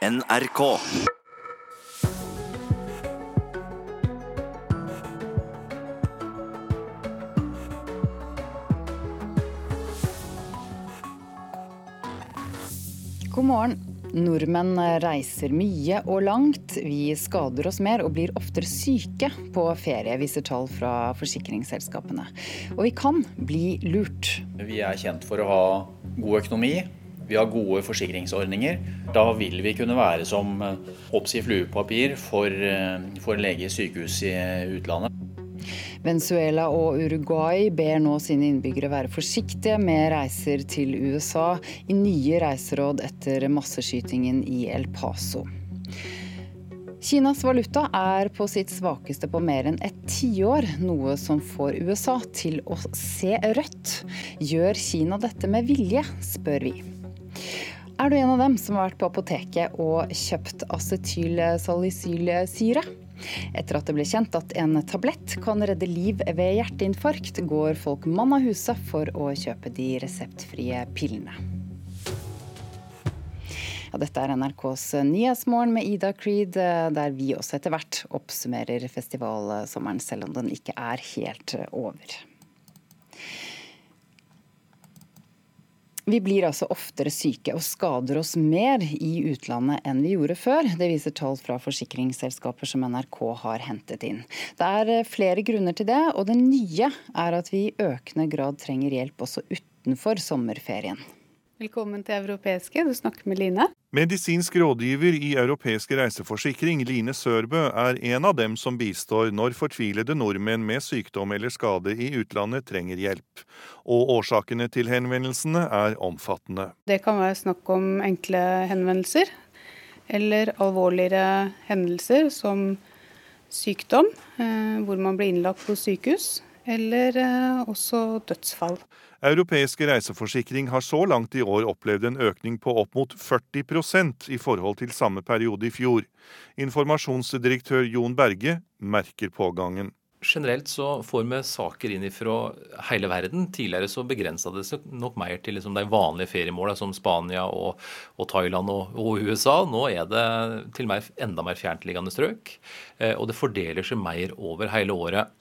NRK. God morgen. Nordmenn reiser mye og langt. Vi skader oss mer og blir oftere syke på ferie, viser tall fra forsikringsselskapene. Og vi kan bli lurt. Vi er kjent for å ha god økonomi. Vi har gode forsikringsordninger. Da vil vi kunne være som oppsi fluepapir for, for en lege i sykehus i utlandet. Venezuela og Uruguay ber nå sine innbyggere være forsiktige med reiser til USA i nye reiseråd etter masseskytingen i El Paso. Kinas valuta er på sitt svakeste på mer enn et tiår, noe som får USA til å se rødt. Gjør Kina dette med vilje, spør vi. Er du en av dem som har vært på apoteket og kjøpt acetylsalicylsyre? Etter at det ble kjent at en tablett kan redde liv ved hjerteinfarkt, går folk mann av huset for å kjøpe de reseptfrie pillene. Ja, dette er NRKs Nyhetsmorgen med Ida Creed, der vi også etter hvert oppsummerer festivalsommeren, selv om den ikke er helt over. Vi blir altså oftere syke og skader oss mer i utlandet enn vi gjorde før. Det viser tall fra forsikringsselskaper som NRK har hentet inn. Det er flere grunner til det, og det nye er at vi i økende grad trenger hjelp også utenfor sommerferien. Velkommen til Europeiske, du snakker med Line. Medisinsk rådgiver i Europeisk reiseforsikring, Line Sørbø, er en av dem som bistår når fortvilede nordmenn med sykdom eller skade i utlandet trenger hjelp. Og årsakene til henvendelsene er omfattende. Det kan være snakk om enkle henvendelser, eller alvorligere hendelser som sykdom, hvor man blir innlagt på sykehus, eller også dødsfall. Europeiske reiseforsikring har så langt i år opplevd en økning på opp mot 40% i forhold til samme periode i fjor. Informasjonsdirektør Jon Berge merker pågangen. Generelt så får vi saker inn fra hele verden. Tidligere så begrensa det seg nok mer til liksom de vanlige feriemålene som Spania og, og Thailand og, og, USA. Nå er det til mer, enda mer fjerntliggende strøk, og det fordeler seg mer over hele året.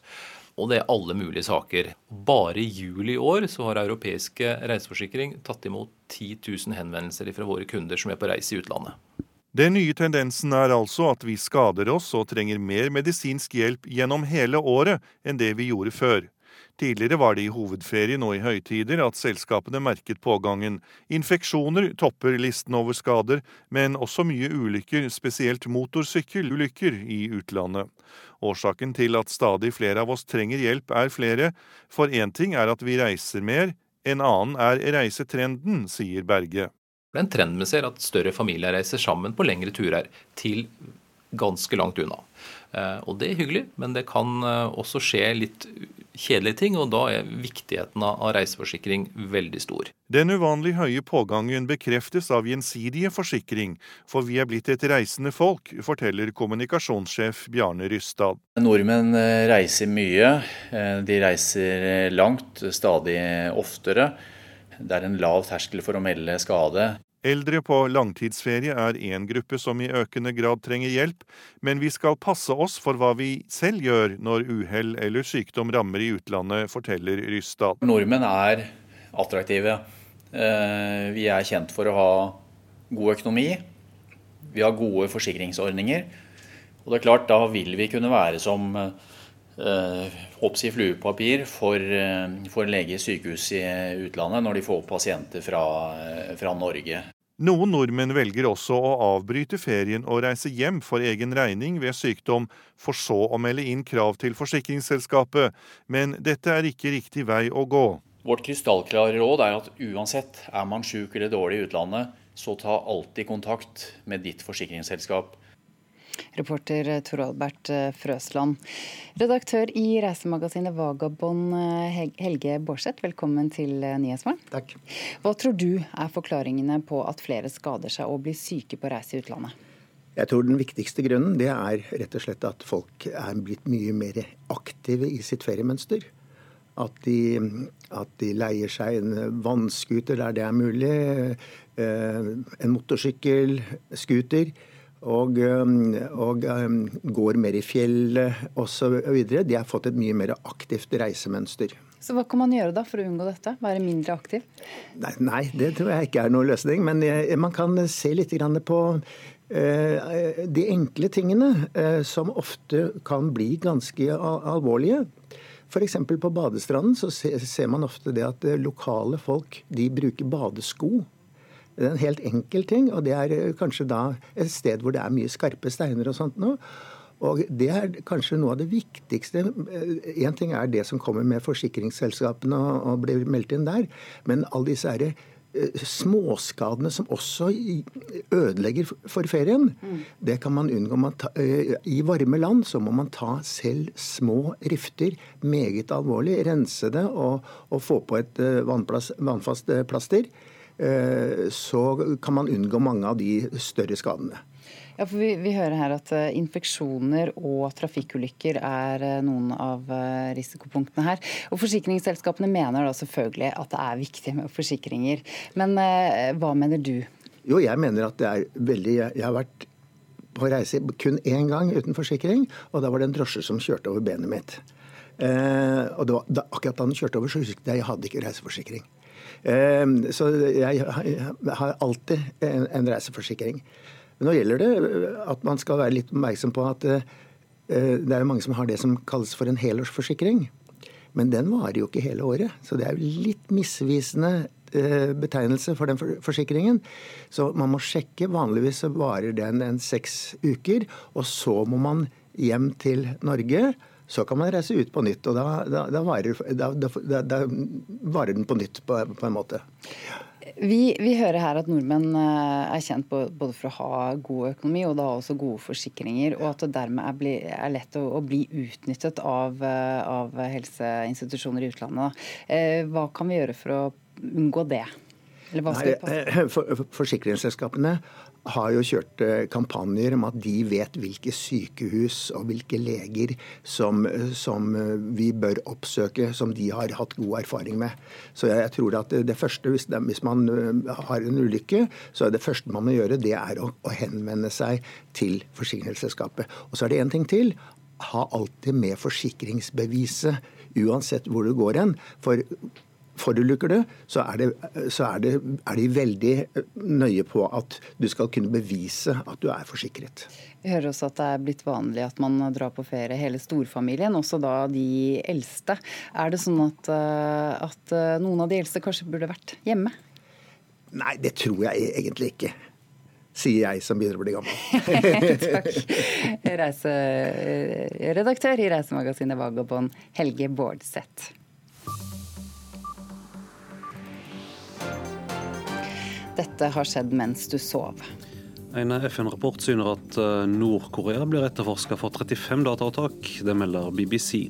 Og det er alle mulige saker. Bare i juli i år så har Europeiske reiseforsikring tatt imot 10 000 henvendelser fra våre kunder som er på reise i utlandet. Den nye tendensen er altså at vi skader oss og trenger mer medisinsk hjelp gjennom hele året enn det vi gjorde før. Tidligere var det i hovedferien og i høytider at selskapene merket pågangen. Infeksjoner topper listen over skader, men også mye ulykker, spesielt motorsykkelulykker, i utlandet. Årsaken til at stadig flere av oss trenger hjelp er flere, for én ting er at vi reiser mer, en annen er reisetrenden, sier Berge. Det er en trend vi ser at større familier reiser sammen på lengre turer, til ganske langt unna. Og det er hyggelig, men det kan også skje litt kjedelige ting, og da er viktigheten av reiseforsikring veldig stor. Den uvanlig høye pågangen bekreftes av Gjensidige forsikring, for vi er blitt et reisende folk, forteller kommunikasjonssjef Bjarne Rysstad. Nordmenn reiser mye. De reiser langt, stadig oftere. Det er en lav terskel for å melde skade. Eldre på langtidsferie er én gruppe som i økende grad trenger hjelp, men vi skal passe oss for hva vi selv gjør når uhell eller sykdom rammer i utlandet, forteller Rysstad. Nordmenn er attraktive. Vi er kjent for å ha god økonomi. Vi har gode forsikringsordninger. Og det er klart, da vil vi kunne være som oppsi fluepapir for, for leger lege i sykehus i utlandet når de får pasienter fra, fra Norge. Noen nordmenn velger også å avbryte ferien og reise hjem for egen regning ved sykdom, for så å melde inn krav til forsikringsselskapet. Men dette er ikke riktig vei å gå. Vårt krystallklare råd er at uansett er man syk eller dårlig i utlandet, så ta alltid kontakt med ditt forsikringsselskap. Reporter Tor Albert Frøsland. Redaktør i reisemagasinet Vagabond, Helge Bårdseth, velkommen til Nyhetsmorgen. Takk. Hva tror du er forklaringene på at flere skader seg og blir syke på reise i utlandet? Jeg tror den viktigste grunnen det er rett og slett at folk er blitt mye mer aktive i sitt feriemønster. At de, at de leier seg en vannskuter der det er mulig. en motorsykkel, scooter, og, og går mer i fjellet osv. De har fått et mye mer aktivt reisemønster. Så hva kan man gjøre da for å unngå dette? Være mindre aktiv? Nei, nei det tror jeg ikke er noen løsning. Men man kan se litt på eh, de enkle tingene eh, som ofte kan bli ganske alvorlige. F.eks. på badestranden så ser man ofte det at lokale folk de bruker badesko. Det er en helt enkel ting, og det er kanskje da et sted hvor det er mye skarpe steiner og sånt noe. Og Det er kanskje noe av det viktigste. Én ting er det som kommer med forsikringsselskapene og blir meldt inn der, men alle disse her eh, småskadene som også ødelegger for ferien, mm. det kan man unngå. Eh, I varme land så må man ta selv små rifter meget alvorlig, rense det og, og få på et eh, vannfast plaster. Så kan man unngå mange av de større skadene. Ja, for vi, vi, hører her at uh, infeksjoner og trafikkulykker er uh, noen av risikopunktene her. Og Forsikringsselskapene mener da selvfølgelig at det er viktig med forsikringer. Men hva mener du? Jo, jeg mener at det er veldig Jeg, har vært på reise kun én gang uten forsikring, og da var det en drosje som kjørte over benet mitt. og det var, da, akkurat da den kjørte over, så husket jeg at jeg hadde ikke reiseforsikring. Så jeg, har alltid en, reiseforsikring. Men nå gjelder det eh, at man skal være litt oppmerksom på at eh, det er mange som har det som kalles for en helårsforsikring. Men den varer jo ikke hele året. Så det er jo litt misvisende eh, betegnelse for den forsikringen. Så man må sjekke. Vanligvis varer den en seks uker. Og så må man hjem til Norge. Så kan man reise ut på nytt, og da, da, da, varer, da varer, den på nytt på, på en måte. Vi, vi, hører her at nordmenn eh, er kjent både for å ha god økonomi og da også gode forsikringer, og at det dermed er, bli, er lett å, å, bli utnyttet av, eh, av, helseinstitusjoner i utlandet. Eh, hva kan vi gjøre for å unngå det? Nei, for, Forsikringsselskapene har jo kjørt eh, kampanjer om at de vet hvilke sykehus og hvilke leger som, som, eh, vi bør oppsøke, som de har hatt god erfaring med. Så jeg tror at det første, hvis, hvis man eh, har en ulykke, så er det første man må gjøre, det er å, å henvende seg til forsikringsselskapet. Og så er det én ting til. Ha alltid med forsikringsbeviset, uansett hvor du går hen. For forulykker du, så, er, det, så er, det, er, de veldig nøye på at du skal kunne bevise at du er forsikret. Vi hører også at det er blitt vanlig at man drar på ferie hele storfamilien, også da de eldste. Er det sånn at, eh, at eh, noen av de eldste kanskje burde vært hjemme? Nei, det tror jeg egentlig ikke sier jeg som begynner å bli gammel. Takk. Reiseredaktør i reisemagasinet Vagabond, Helge Bårdseth. Dette har skjedd mens du sov. En FN-rapport syner at eh, Nord-Korea blir etterforska for 35 dataopptak. Det melder BBC.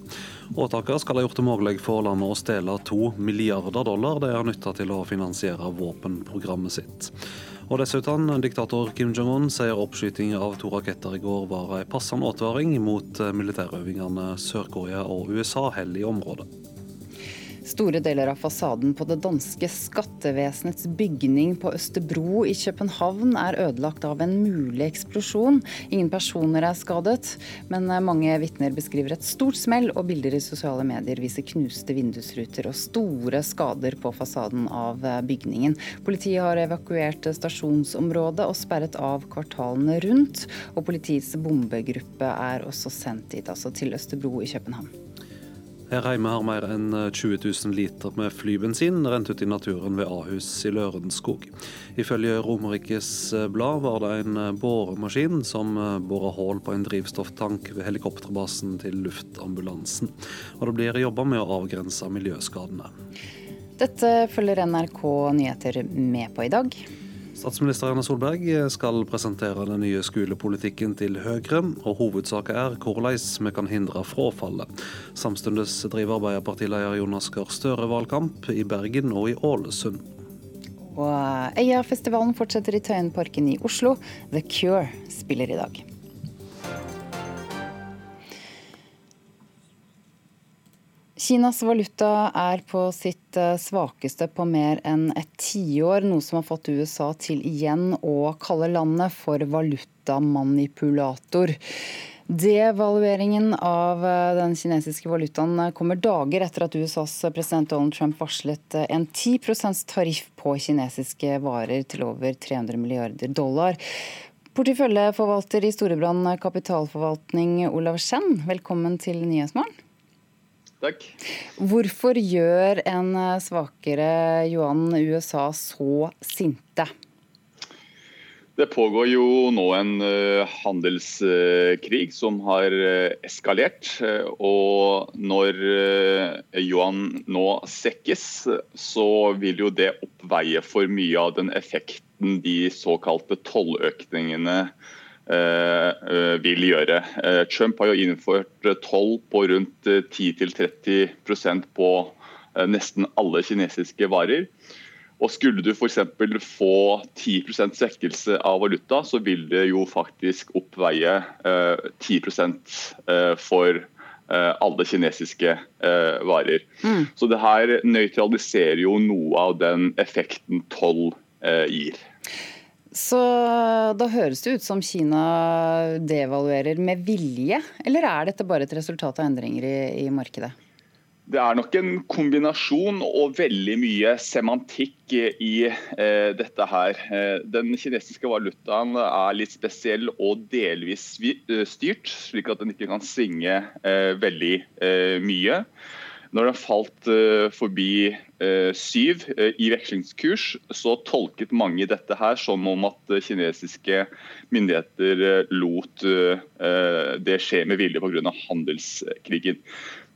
Åtakene skal ha gjort det mulig for landet å stjele to milliarder dollar de har nytta til å finansiere våpenprogrammet sitt. Og dessuten, diktator Kim Jong-un sier oppskyting av to raketter i går var en passende advaring mot eh, militærøvingene Sør-Korea og USA holder i området. Store deler av fasaden på det danske skattevesenets bygning på Østerbro i København er ødelagt av en mulig eksplosjon. Ingen personer er skadet, men mange vitner beskriver et stort smell, og bilder i sosiale medier viser knuste vindusruter og store skader på fasaden av bygningen. Politiet har evakuert stasjonsområdet og sperret av kvartalene rundt, og politiets bombegruppe er også sendt dit, altså til Østerbro i København. Her hjemme har mer enn 20 000 liter med flybensin rent ut i naturen ved Ahus i Lørenskog. Ifølge Romerikes Blad var det en boremaskin som bora hull på en drivstofftank ved helikopterbasen til luftambulansen. Og det blir jobba med å avgrense miljøskadene. Dette følger NRK Nyheter med på i dag. Statsminister Erna Solberg skal presentere den nye skolepolitikken til Høyre, og hovedsaken er hvordan vi kan hindre frafallet. Samtidig driver Arbeiderpartileder Jonas Gahr Støre valgkamp i Bergen og i Ålesund. Og Øyafestivalen fortsetter i Tøyenparken i Oslo. The Cure spiller i dag. Kinas valuta er på sitt eh, svakeste på mer enn et tiår, noe som har fått USA til igjen å kalle landet for valutamanipulator. Devalueringen av eh, den kinesiske valutaen kommer dager etter at USAs president Donald Trump varslet eh, en 10% tariff på kinesiske varer til over 300 milliarder dollar. Porteføljeforvalter i Storebrand kapitalforvaltning, Olav Schen, velkommen til Nyhetsmorgen. Takk. Hvorfor gjør en eh, svakere yuan USA så sinte? Det pågår jo nå en uh, handelskrig som har uh, eskalert. og når yuan nå sekkes, så vil jo det oppveie for mye av den effekten de såkalte tolløkningene Eh, eh, vil gjøre. Eh, Trump har jo innført toll på rundt 10-30% på nesten alle kinesiske varer. Og Skulle du f.eks. få 10 svekkelse av valuta, så vil det jo faktisk oppveie 10% for alle kinesiske varer. Mm. Så det her nøytraliserer jo noe av den effekten toll gir. Så da høres det ut som Kina devaluerer med vilje, eller er dette bare et resultat av endringer i, i markedet? Det er nok en kombinasjon og veldig mye semantikk i eh, dette her. Eh, den kinesiske valutaen er litt spesiell og delvis eh, styrt, slik at den ikke kan svinge eh, veldig eh, mye. Når den falt uh, forbi uh, syv uh, i vekslingskurs, så tolket mange dette her som om at kinesiske myndigheter lot det skje med vilje pga. handelskrigen.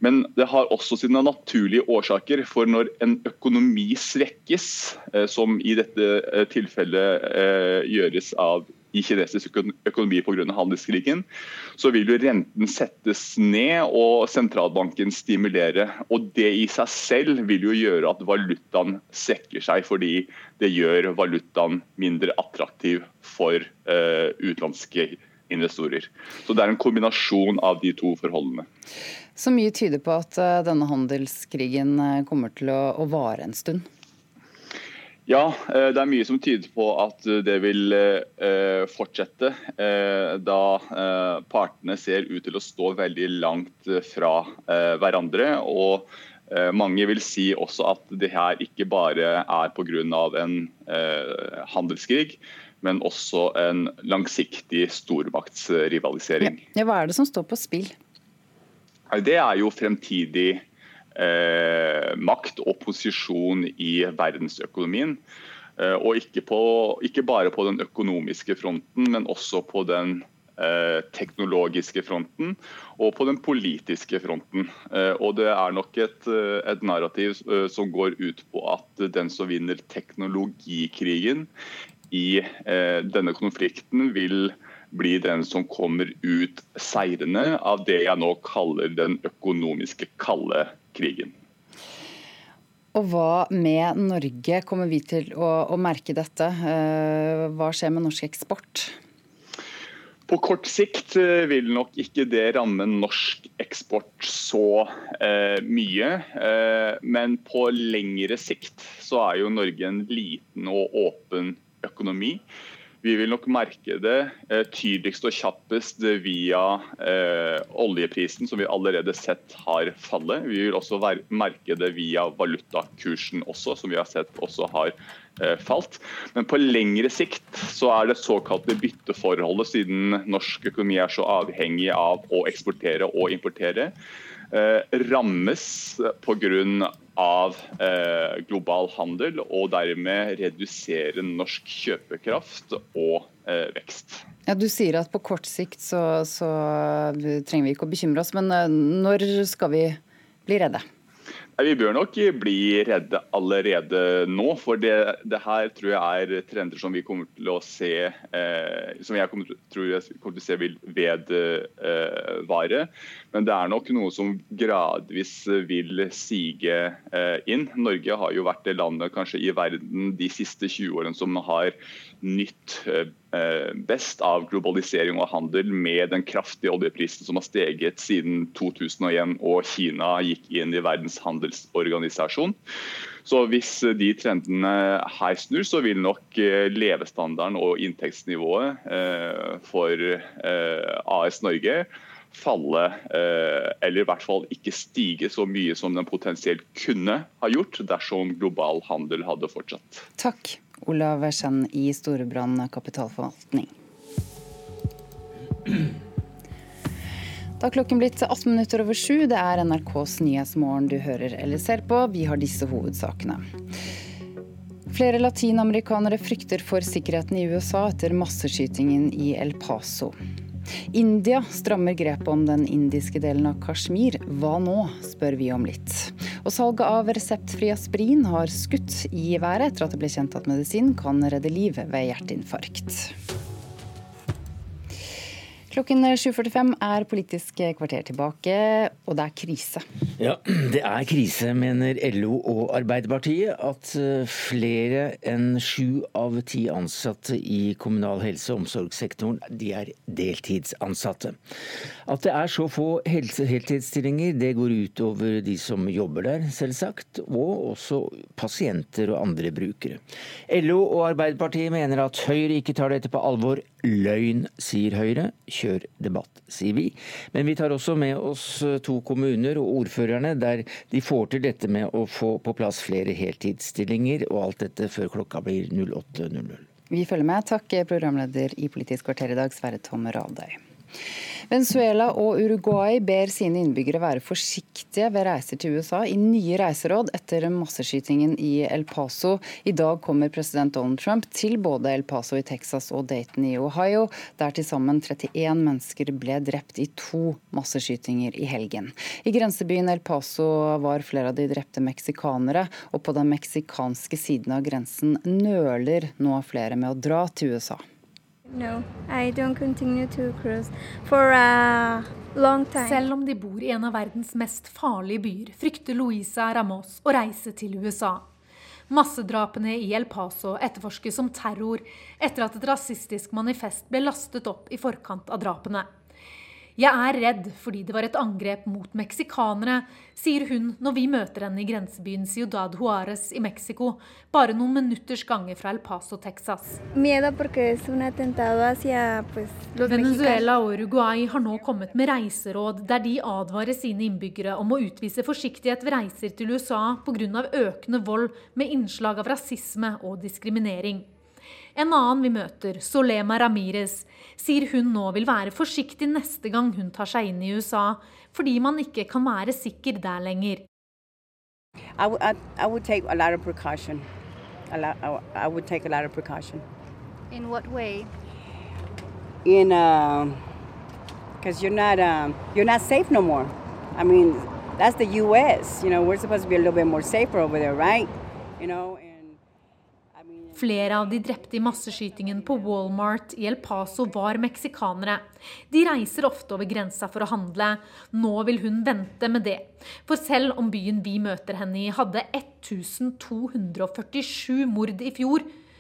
Men det har også sine naturlige årsaker. For når en økonomi svekkes, som i dette tilfellet gjøres av i kinesisk økonomi pga. handelskrigen, så vil jo renten settes ned og sentralbanken stimulere. Og Det i seg selv vil jo gjøre at valutaen svekker seg, fordi det gjør valutaen mindre attraktiv for uh, utenlandske investorer. Så Det er en kombinasjon av de to forholdene. Så mye tyder på at uh, denne handelskrigen uh, kommer til å, å vare en stund? Ja, eh, det er mye som tyder på at det vil eh, fortsette. Eh, da partene ser ut til å stå veldig langt fra hverandre. og mange vil si også at det her ikke bare er pga. en handelskrig, men også en langsiktig stormaktsrivalisering. Ja, hva er det som står på spill? Det er jo fremtidig eh, makt og posisjon i verdensøkonomien. Eh, og ikke, på, ikke, bare på den økonomiske fronten, men også på den eh, teknologiske fronten og på den politiske fronten. Eh, og Det er nok et, eh, et narrativ som går ut på at den som vinner teknologikrigen i denne konflikten, vil bli den som kommer ut seirende av det jeg nå kaller den økonomiske kalde krigen. Og hva med Norge? Kommer vi til å, å merke dette? Eh, hva skjer med norsk eksport? På kort sikt eh, vil nok ikke det ramme norsk eksport så eh, mye. Eh, men på lengre sikt så er jo Norge en liten og åpen økonomi. Vi vil nok merke det eh, tydeligst og kjappest via eh, oljeprisen, som vi allerede sett har fallet. Vi vil også merke det via valutakursen også, som vi har sett også har eh, falt. Men på lengre sikt så er det såkalte bytteforholdet, siden norsk økonomi er så avhengig av å eksportere og importere, rammes pga. Av eh, global handel, og dermed redusere norsk kjøpekraft og eh, vekst. Ja, Du sier at på kort sikt så, så trenger vi ikke å bekymre oss, men når skal vi bli redde? Vi bør nok bli redde allerede nå. For det, det, her tror jeg er trender som vi kommer til å se eh, Som jeg kommer, tror jeg kommer til å se vil vedvare. Eh, Men det er nok noe som gradvis vil sige eh, inn. Norge har jo vært det landet kanskje i verden de siste 20 årene som har nytt best av globalisering og handel med den kraftige oljeprisen som har steget siden 2001 og Kina gikk inn i Verdens handelsorganisasjon. Så Hvis de trendene her snur, så vil nok eh, levestandarden og inntektsnivået eh, for eh, AS Norge falle, eller i hvert fall ikke stige så mye som den potensielt kunne ha gjort dersom global handel hadde fortsatt. Takk, Olav Skjenn i Storebrand kapitalforvaltning. Da klokken blitt 18 minutter over sju. Det er NRKs Nyhetsmorgen du hører eller ser på. Vi har disse hovedsakene. Flere latinamerikanere frykter for sikkerheten i USA etter masseskytingen i El Paso. India strammer grepet om den indiske delen av Kashmir. Hva nå, spør vi om litt. Og salget av reseptfri aspirin har skutt i været etter at det ble kjent at medisin kan redde liv ved hjerteinfarkt. Klokken 7.45 er Politisk kvarter tilbake, og det er krise. Ja, det er krise, mener LO og Arbeiderpartiet. At eh, flere enn sju av ti ansatte i kommunal helse- og omsorgssektoren de er deltidsansatte. At det er så få heltidsstillinger, det går ut over de som jobber der, selvsagt. Og også pasienter og andre brukere. LO og Arbeiderpartiet mener at Høyre ikke tar dette på alvor. Løgn, sier Høyre. Kjør debatt, sier vi. Men vi tar også med oss eh, to kommuner og ordførerne der de får til dette med å få på plass flere heltidsstillinger, og alt dette før klokka blir 08.00. Vi følger med. Takk, programleder i Politisk kvarter i dag, Sverre Tom Radøy. Venezuela og Uruguay ber sine innbyggere være forsiktige ved reiser til USA i nye reiseråd etter masseskytingen i El Paso. I dag kommer president Donald Trump til både El Paso i Texas og Dayton i Ohio, der til sammen 31 mennesker ble drept i to masseskytinger i helgen. I grensebyen El Paso var flere av de drepte meksikanere, og på den meksikanske siden av grensen nøler nå flere med å dra til USA. No, I don't continue to cruise for a long time. Selv om de bor i en av verdens mest farlige byer, frykter Louisa Ramos å reise til USA. Massedrapene i El Paso etterforskes som terror etter at et rasistisk manifest ble lastet opp i forkant av drapene. Jeg er redd fordi det var et angrep mot meksikanere, sier hun når vi møter henne i grensebyen Ciudad Juárez i Mexico, bare noen minutters gange fra El Paso, Texas. Venezuela og Uruguay har nå kommet med reiseråd der de advarer sine innbyggere om å utvise forsiktighet ved reiser til USA pga. økende vold med innslag av rasisme og diskriminering. En annen vi møter, Solema Ramires, sier hun nå vil være forsiktig neste gang hun tar seg inn i USA, fordi man ikke kan være sikker der lenger. I would, I, I would take a lot of precaution. A lot, I would take a lot of precaution. In what way? In, because uh, you're not, um, you're not safe no more. I mean, that's the U.S. You know, we're supposed to be a little bit more safer over there, right? You know. Flere av de drepte i masseskytingen på Walmart i El Paso var meksikanere. De reiser ofte over grensa for å handle. Nå vil hun vente med det. For selv om byen vi møter henne i hadde 1247 mord i fjor,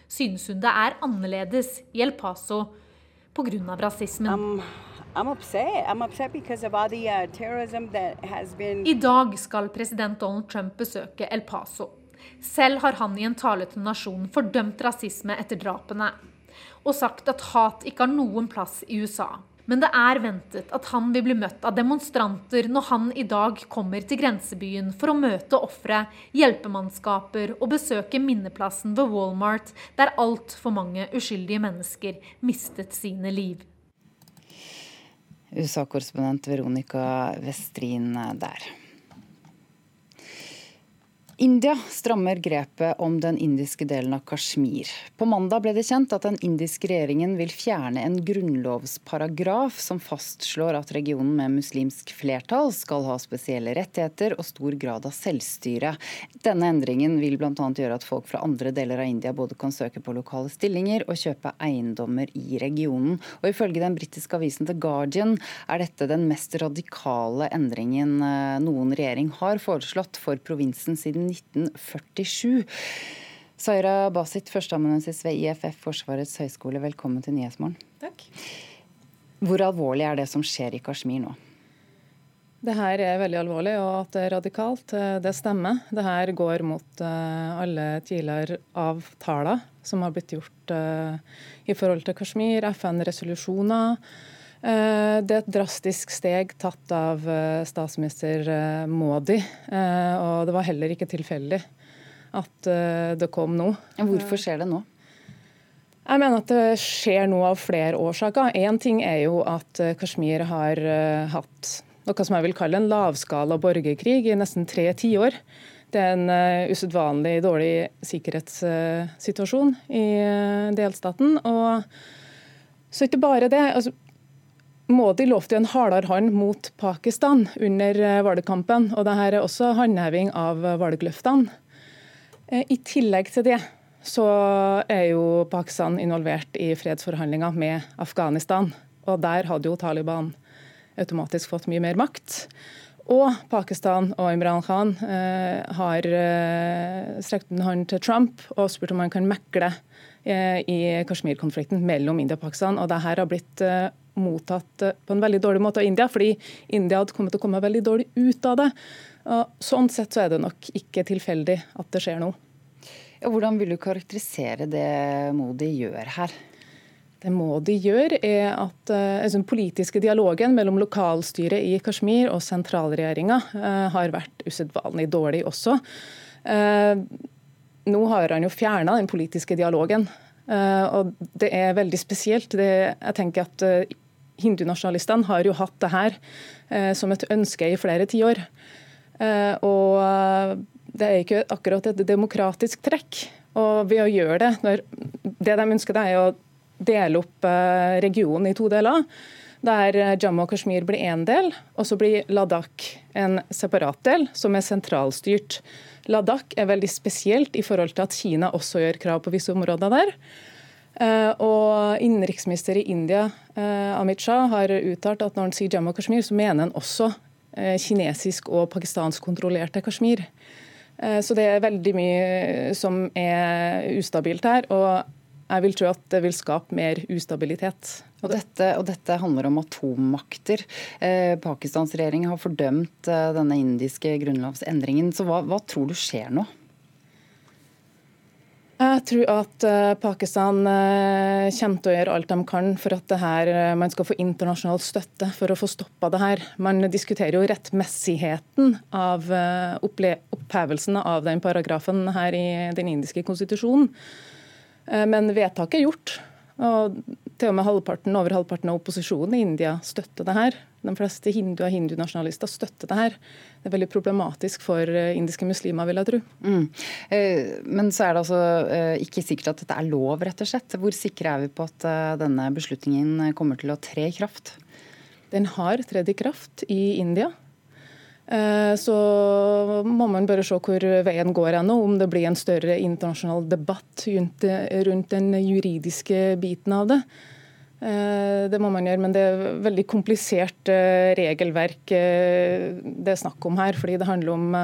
synes hun det er annerledes i El Paso pga. rasismen. Um. I dag skal president Donald Trump besøke El Paso. Selv har han i en tale til nasjonen fordømt rasisme etter drapene, og sagt at hat ikke har noen plass i USA. Men det er ventet at han vil bli møtt av demonstranter når han i dag kommer til grensebyen for å møte ofre, hjelpemannskaper og besøke minneplassen ved Walmart, der altfor mange uskyldige mennesker mistet sine liv. USA-korrespondent Veronica Westrin der. India strammer grepet om den indiske delen av Kashmir. På mandag ble det kjent at den indiske regjeringen vil fjerne en grunnlovsparagraf som fastslår at regionen med muslimsk flertall skal ha spesielle rettigheter og stor grad av selvstyre. Denne endringen vil bl.a. gjøre at folk fra andre deler av India både kan søke på lokale stillinger og kjøpe eiendommer i regionen. Og Ifølge den britiske avisen The Guardian er dette den mest radikale endringen eh, noen regjering har foreslått for provinsen siden 1947. Saira Basit, førsteamanuensis ved IFF Forsvarets høgskole, velkommen til Nyhetsmorgen. Takk. Hvor alvorlig er det som skjer i Kashmir nå? Det her er veldig alvorlig, og at det er radikalt, eh, det stemmer. Det her går mot uh, alle tidligere avtaler som har blitt gjort uh, i forhold til Kashmir, FN-resolusjoner. Uh, det er et drastisk steg tatt av statsminister Modi, og det var heller ikke tilfeldig at det kom nå. Hvorfor skjer det nå? Jeg mener at det skjer noe av flere årsaker. Én ting er jo at Kashmir har hatt noe som jeg vil kalle en lavskala borgerkrig i nesten tre tiår. Det er en uh, usedvanlig dårlig sikkerhetssituasjon i delstaten. Og så ikke bare det. altså Modi lovte jo en hardere hånd mot Pakistan under uh, valgkampen. og Dette er også håndheving av valgløftene. I tillegg til det så er jo Pakistan involvert i fredsforhandlinger med Afghanistan. Og der hadde jo Taliban automatisk fått mye mer makt. Og Pakistan og Imran Khan eh, har eh, strekt en hånd til Trump og spurt om han kan mekle eh, i Kashmir-konflikten mellom India og Pakistan. Og det her har blitt eh, mottatt eh, på en veldig dårlig måte av India, fordi India hadde kommet til å komme veldig dårlig ut av det. Og sånn sett så er det nok ikke tilfeldig at det skjer noe. Hvordan vil du karakterisere det Modi gjør her? Det Modi gjør, er at uh, den politiske dialogen mellom lokalstyret i Kashmir og sentralregjeringa uh, har vært usedvanlig dårlig også. Uh, nå har han jo fjerna den politiske dialogen, og det er veldig spesielt. Det, jeg tenker at Hindunasjonalistene har jo hatt det her som et ønske i flere tiår. Og det er ikke akkurat et demokratisk trekk. Og ved å gjøre det, når det de ønsker, det er å dele opp eh, regionen i to deler. Der eh, Jammu og Kashmir blir én del, og så blir Ladakh en separat del, som er sentralstyrt. Ladakh er veldig spesielt i forhold til at Kina også gjør krav på visse områder der. Eh, og Innenriksminister i India, Amit Shah, har uttalt at når han sier Jammu og Kashmir, så mener han også kinesisk og pakistansk kontrollerte Kashmir. Så det er veldig mye som er ustabilt her. og jeg vil tro at det vil skape mer ustabilitet. Og dette, og dette handler om atommakter. Eh, Pakistans regjering har fordømt eh, denne indiske grunnlovsendringen. Så hva, hva, tror du skjer nå? Jeg tror at eh, Pakistan eh, kommer til å gjøre alt de kan for at her, eh, man skal få internasjonal støtte for å få stoppa det her. Man diskuterer jo rettmessigheten av opphevelsen av den paragrafen her i den indiske konstitusjonen. Men vedtaket er gjort. Og til og med halvparten, over halvparten av opposisjonen i India støtter det her. De fleste hinduer og hindunasjonalister støtter det her. Det er veldig problematisk for eh, indiske muslimer, vil jeg tro. Mm. Eh, men så er det altså ikke sikkert at dette er lov, rett og slett. Hvor sikre er vi på at denne beslutningen kommer til å tre i kraft? Den har tredd i kraft i India. Eh, så må man bare se hvor veien går ennå, om det blir en større internasjonal debatt rundt den juridiske biten av det. Eh, det må man gjøre, men det er veldig komplisert eh, regelverk det er snakk om her. fordi det handler om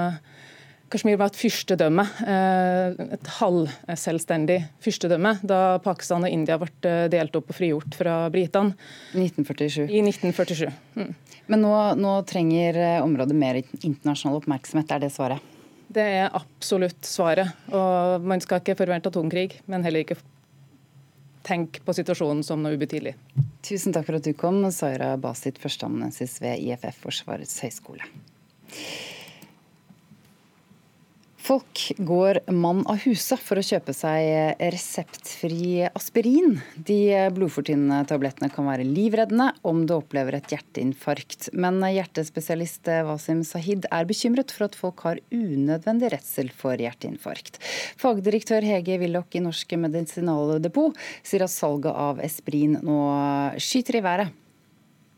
Kashmir var et fyrstedømme, et halvselvstendig fyrstedømme, da Pakistan og India ble delt opp og frigjort fra britene. 1947. I 1947. Mm. Men nå, nå trenger eh, området mer internasjonal oppmerksomhet, er det svaret? Det er absolutt svaret. Og man skal ikke forvente atomkrig, men heller ikke tenke på situasjonen som noe ubetydelig. Tusen takk for at du kom, Saira Basit, førsteamanuensis ved IFF Forsvarets høgskole. Folk går mann av huset for å kjøpe seg reseptfri aspirin. De blodfortynnende tablettene kan være livreddende om du opplever et hjerteinfarkt. Men hjertespesialist Wasim Sahid er bekymret for at folk har unødvendig redsel for hjerteinfarkt. Fagdirektør Hege Willoch i Norsk Medisinaldepot sier at salget av Esprin nå skyter i været.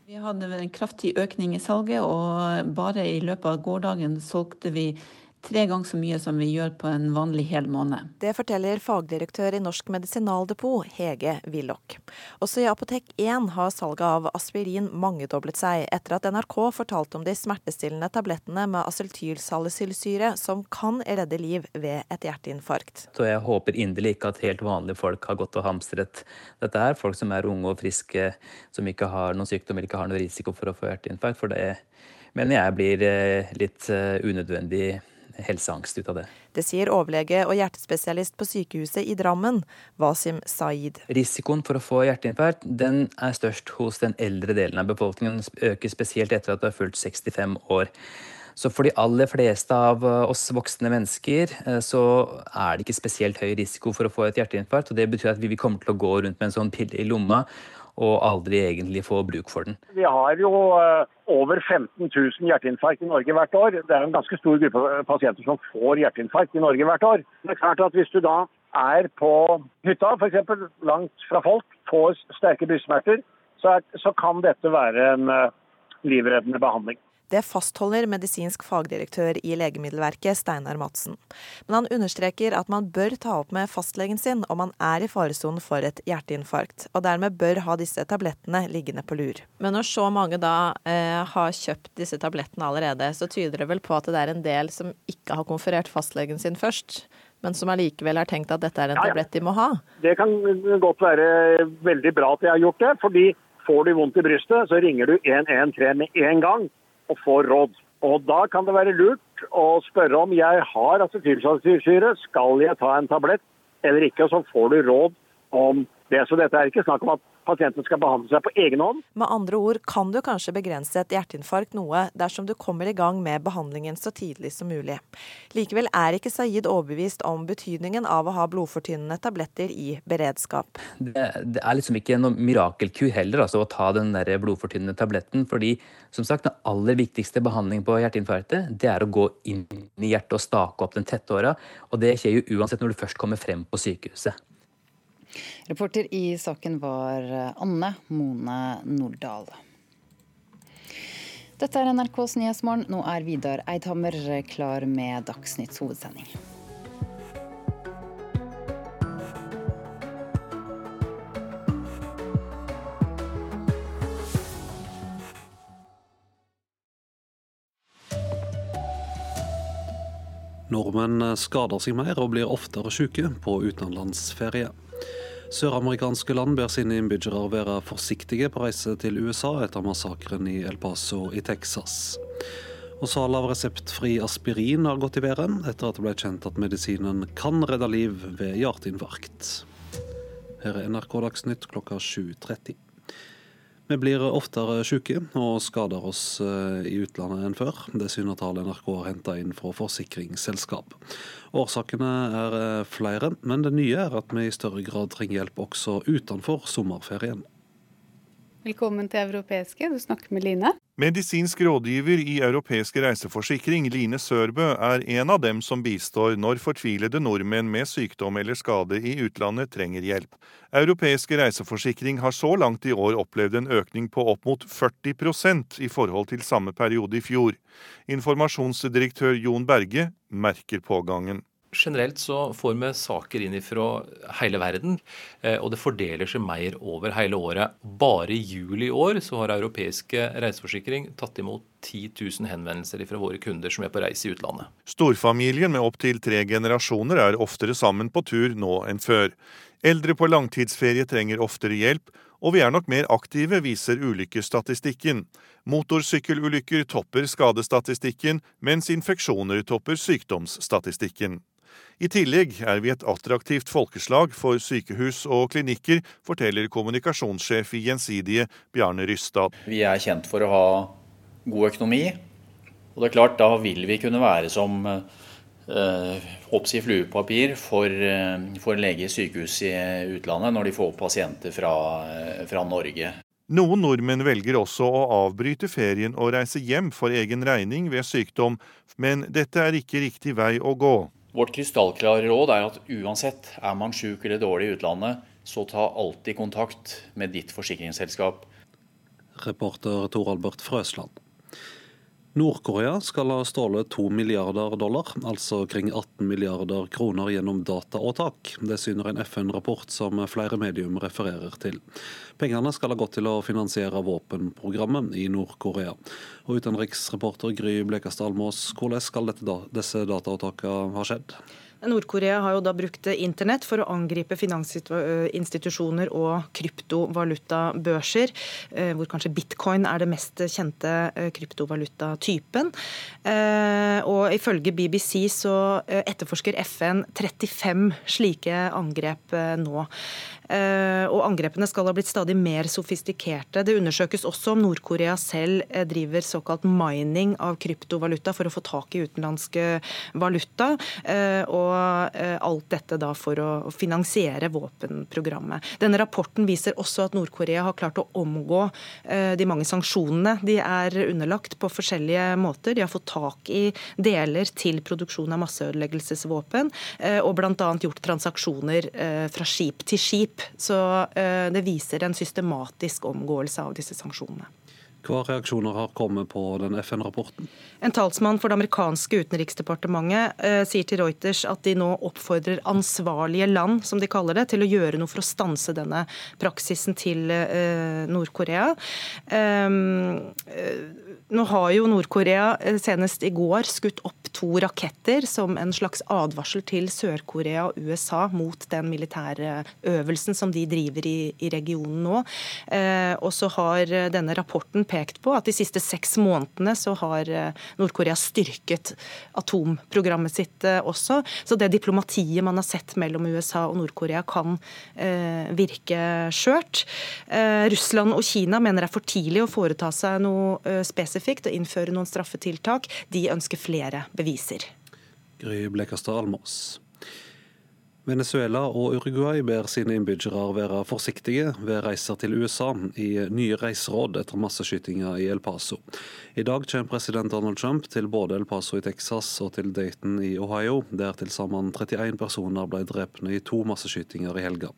Vi hadde en kraftig økning i salget, og bare i løpet av gårsdagen solgte vi tre ganger så mye som vi gjør på en vanlig hel måned. Det forteller fagdirektør i Norsk Medisinaldepot, Hege Willoch. Også i Apotek 1 har salget av aspirin mangedoblet seg, etter at NRK fortalte om de smertestillende tablettene med acetylsalicylsyre som kan redde liv ved et hjerteinfarkt. Så jeg håper inderlig ikke at helt vanlige folk har gått og hamstret dette her. Folk som er unge og friske, som ikke har noen sykdom eller ikke har noen risiko for å få hjerteinfarkt. For det mener jeg blir eh, litt eh, unødvendig helseangst ut av det. Det sier overlege og hjertespesialist på sykehuset i Drammen, Wasim Saeed. Risikoen for å få hjerteinfarkt den er størst hos den eldre delen av befolkningen. Den øker spesielt etter at du har fulgt 65 år. Så for de aller fleste av eh, oss voksne mennesker så er det ikke spesielt høy risiko for å få et hjerteinfarkt. og Det betyr at vi kommer til å gå rundt med en sånn pille i lomma og aldri egentlig få bruk for den. Vi har jo eh, over 15 000 hjerteinfarkt i Norge hvert år. Det er en ganske stor gruppe pasienter som får hjerteinfarkt i Norge hvert år. Det er klart at Hvis du da er på hytta, f.eks. langt fra folk, får sterke brystsmerter, så, så, kan dette være en uh, livreddende behandling. Det fastholder medisinsk fagdirektør i Legemiddelverket, Steinar Madsen. Men han understreker at man bør ta opp med fastlegen sin om man er i faresonen for et hjerteinfarkt, og dermed bør ha disse tablettene liggende på lur. Men når så mange da eh, har kjøpt disse tablettene allerede, så tyder det vel på at det er en del som ikke har konferert fastlegen sin først? men som allikevel har tenkt at dette er en ja, ja. tablett de må ha? Det kan godt være veldig bra at de har gjort det. fordi får du vondt i brystet, så ringer du 113 med en gang og får råd. Og Da kan det være lurt å spørre om jeg har acetylsalicylsyre, skal jeg ta en tablett eller ikke? Så får du råd om det. Så dette er ikke snakk om at pasienten skal behandle seg på egen hånd. Med andre ord kan du kanskje begrense et hjerteinfarkt noe dersom du kommer i gang med behandlingen så tidlig som mulig. Likevel er ikke Saeed overbevist om betydningen av å ha blodfortynnende tabletter i beredskap. Det, det er liksom ikke noen mirakelkur heller, altså å ta den der blodfortynnende tabletten. fordi som sagt, den aller viktigste behandlingen på hjerteinfarktet, det er å gå inn i hjertet og stake opp den tette åra. Og det skjer jo uansett når du først kommer frem på sykehuset. Reporter i saken var eh, Anne Mone Nordahl. Dette er NRKs Nyhetsmorgen. Nå er Vidar Eidhammer klar med Dagsnytts hovedsending. Nordmenn skader seg mer og blir oftere syke på utenlandsferie. Søramerikanske land ber sine innbyggere være forsiktige på reise til USA etter massakren i El Paso i Texas. Og Salg av reseptfri aspirin har gått i været etter at det ble kjent at medisinen kan redde liv ved hjerteinfarkt. Her er NRK Dagsnytt klokka 7.30. Vi blir oftere syke og skader oss eh, i utlandet enn før. Det syner tall NRK har henta inn fra forsikringsselskap. Årsakene er eh, flere, men det nye er at vi i større grad trenger hjelp også utenfor sommerferien. Velkommen til Europeiske, du snakker med Line. Medisinsk rådgiver i Europeisk reiseforsikring, Line Sørbø, er en av dem som bistår når fortvilede nordmenn med sykdom eller skade i utlandet trenger hjelp. Europeisk reiseforsikring har så langt i år opplevd en økning på opp mot 40% i forhold til samme periode i fjor. Informasjonsdirektør Jon Berge merker pågangen. Generelt så får vi saker inn fra hele verden, eh, og det fordeler seg mer over hele året. Bare i juli i år så har Europeiske reiseforsikring tatt imot 10 000 henvendelser fra våre kunder som er på reise i utlandet. Storfamilien med opptil tre generasjoner er oftere sammen på tur nå enn før. Eldre på langtidsferie trenger oftere hjelp, og vi er nok mer aktive, viser ulykkesstatistikken. Motorsykkelulykker topper skadestatistikken, mens infeksjoner topper sykdomsstatistikken. I tillegg er vi et attraktivt folkeslag for sykehus og klinikker, forteller kommunikasjonssjef i Gjensidige, Bjarne Rystad. Vi er kjent for å ha god økonomi, og det er klart da vil vi kunne være som eh, oppsi fluepapir for, eh, for lege i sykehus i utlandet når de får pasienter fra, eh, fra Norge. Noen nordmenn velger også å avbryte ferien og reise hjem for egen regning ved sykdom, men dette er ikke riktig vei å gå. Vårt krystallklare råd er at uansett er man syk eller dårlig i utlandet, så ta alltid kontakt med ditt forsikringsselskap. Reporter Tor Albert Frøsland. Nord-Korea skal ha stjålet to milliarder dollar, altså kring 18 milliarder kroner gjennom dataåtak. Det syner en FN-rapport som flere medium refererer til. Pengene skal ha gått til å finansiere våpenprogrammet i Nord-Korea. Og Utenriksreporter Gry Blekastad Almås, hvordan skal dette, disse dataåtakene ha skjedd? Nord-Korea har jo da brukt internett for å angripe finansinstitusjoner og kryptovalutabørser, eh, hvor kanskje bitcoin er det mest kjente eh, kryptovalutatypen. Eh, og ifølge BBC så etterforsker FN 35 slike angrep nå. Eh, og angrepene skal ha blitt stadig mer sofistikerte. Det undersøkes også om Nord-Korea selv eh, driver såkalt mining av kryptovaluta for å få tak i utenlandske valuta. Eh, og alt dette da for å finansiere våpenprogrammet. Denne rapporten viser også at Nord-Korea har klart å omgå de mange sanksjonene de er underlagt på forskjellige måter. De har fått tak i deler til produksjon av masseødeleggelsesvåpen, og bl.a. gjort transaksjoner fra skip til skip så eh, det viser en systematisk omgåelse av disse sanksjonene. Hva reaksjoner har kommet på den FN-rapporten? En talsmann for det amerikanske utenriksdepartementet eh, sier til Reuters at de nå oppfordrer ansvarlige land, som de kaller det, til å gjøre noe for å stanse denne praksisen til eh, Nord-Korea. Um, nå har jo Nord-Korea eh, senest i går skutt opp to raketter som en slags advarsel til Sør-Korea og USA mot den militære øvelsen som de driver i, i regionen nå. Eh, og så har denne rapporten pekt på at de siste seks månedene så har eh, Nord-Korea styrket atomprogrammet sitt eh, også. Så det diplomatiet man har sett mellom USA og Nord-Korea kan eh, virke skjørt. Eh, Russland og Kina mener det er for tidlig å foreta seg noe spesifikt spesifikt å innføre noen straffetiltak. De ønsker flere beviser. Gry Blekastad Almås. Venezuela og Uruguay ber sine innbyggere være forsiktige ved reiser til USA i nye reiseråd etter masseskytinga i El Paso. I dag kommer president Donald Trump til både El Paso i Texas og til Dayton i Ohio, der til sammen 31 personer ble drept i to masseskytinger i helga.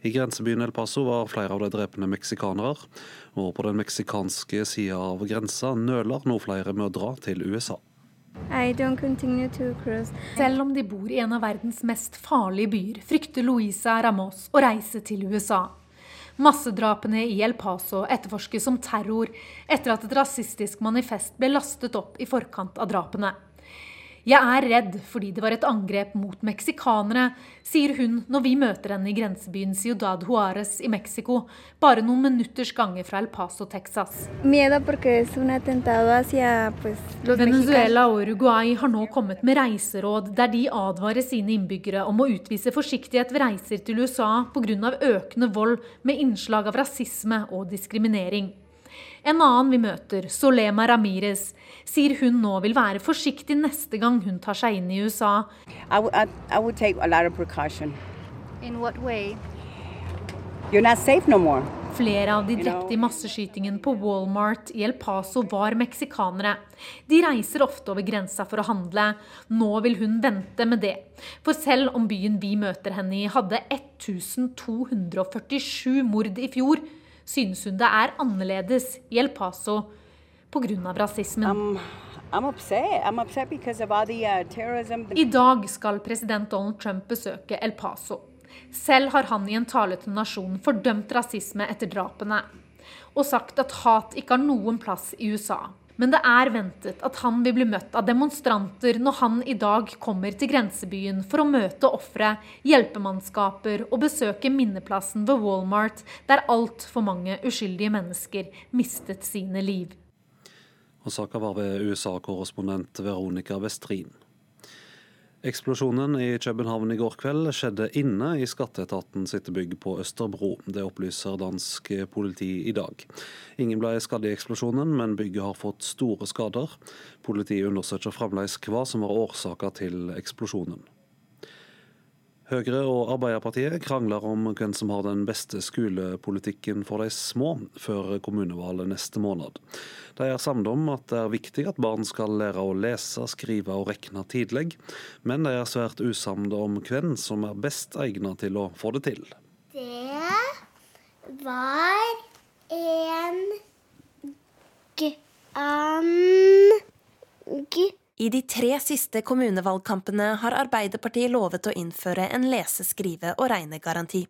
I grensebyen El Paso var flere av de drepne meksikanere, og på den meksikanske sida av grensa nøler nå flere med å dra til USA. Selv om de bor i en av verdens mest farlige byer, frykter Louisa Ramos å reise til USA. Massedrapene i El Paso etterforskes som terror etter at et rasistisk manifest ble lastet opp i forkant av drapene. Jeg er redd fordi det var et angrep mot meksikanere, sier hun når vi møter henne i grensebyen Ciudad Juárez i Mexico, bare noen minutters gange fra El Paso, Texas. Venezuela og Uruguay har nå kommet med reiseråd der de advarer sine innbyggere om å utvise forsiktighet ved reiser til USA pga. økende vold med innslag av rasisme og diskriminering. En annen vi møter, Solema Ramires, sier hun nå vil være forsiktig neste gang hun tar seg inn i USA. I would, I, I would no Flere av de drepte i masseskytingen på Walmart i El Paso var meksikanere. De reiser ofte over grensa for å handle. Nå vil hun vente med det. For selv om byen vi møter henne i hadde 1247 mord i fjor, synes hun det er annerledes i El Paso pga. rasismen. Um, I'm upset. I'm upset uh, I dag skal president Donald Trump besøke El Paso. Selv har han i en tale til nasjonen fordømt rasisme etter drapene, og sagt at hat ikke har noen plass i USA. Men det er ventet at han vil bli møtt av demonstranter når han i dag kommer til grensebyen for å møte ofre, hjelpemannskaper og besøke minneplassen ved Walmart, der altfor mange uskyldige mennesker mistet sine liv. Og Saka var ved USA-korrespondent Veronica Westrin. Eksplosjonen i København i går kveld skjedde inne i skatteetaten sitt bygg på Østerbro. Det opplyser dansk politi i dag. Ingen ble skadd i eksplosjonen, men bygget har fått store skader. Politiet undersøker fremdeles hva som var årsaka til eksplosjonen. Høyre og Arbeiderpartiet krangler om hvem som har den beste skolepolitikken for de små, før kommunevalget neste måned. De er samlet om at det er viktig at barn skal lære å lese, skrive og regne tidlig, men de er svært usamde om hvem som er best egnet til å få det til. Det var en g... I de tre siste kommunevalgkampene har Arbeiderpartiet lovet å innføre en lese-, skrive- og regnegaranti.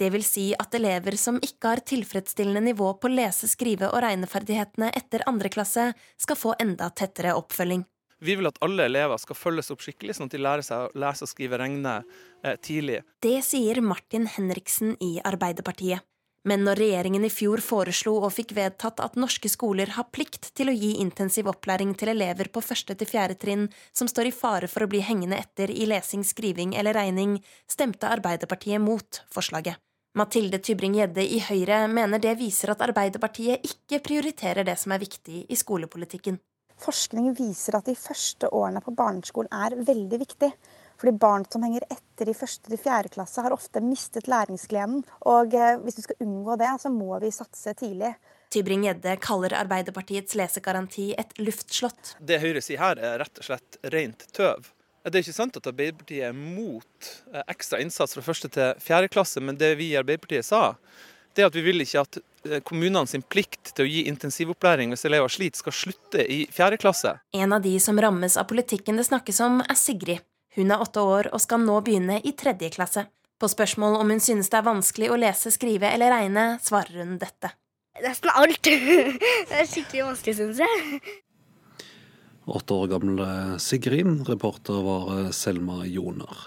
Det vil si at elever som ikke har tilfredsstillende nivå på lese-, skrive- og regneferdighetene etter andre klasse, skal få enda tettere oppfølging. Vi vil at alle elever skal følges opp skikkelig, sånn at de lærer seg å lese, skrive og regne eh, tidlig. Det sier Martin Henriksen i Arbeiderpartiet. Men når regjeringen i fjor foreslo og fikk vedtatt at norske skoler har plikt til å gi intensiv opplæring til elever på første til fjerde trinn som står i fare for å bli hengende etter i lesing, skriving eller regning, stemte Arbeiderpartiet mot forslaget. Mathilde Tybring-Gjedde i Høyre mener det viser at Arbeiderpartiet ikke prioriterer det som er viktig i skolepolitikken. Forskning viser at de første årene på barneskolen er veldig viktig. Fordi barn som henger etter i første til fjerde klasse, har ofte mistet læringsgleden. Og eh, hvis du skal unngå det, så må vi satse tidlig. Tybring-Gjedde kaller Arbeiderpartiets lesegaranti et luftslott. Det Høyre sier her, er rett og slett rent tøv. Det er ikke sant at Arbeiderpartiet er mot eh, ekstra innsats fra første til fjerde klasse, men det vi i Arbeiderpartiet sa, det er at vi vil ikke at eh, kommunene sin plikt til å gi intensivopplæring hvis elever sliter, skal slutte i fjerde klasse. En av de som rammes av politikken det snakkes om, er Sigrid. Hun er åtte år og skal nå begynne i tredje klasse. På spørsmål om hun synes det er vanskelig å lese, skrive eller regne, svarer hun dette. Nesten alt. Det er skikkelig vanskelig, syns jeg. Åtte år gamle Sigrid, reporter var Selma Joner.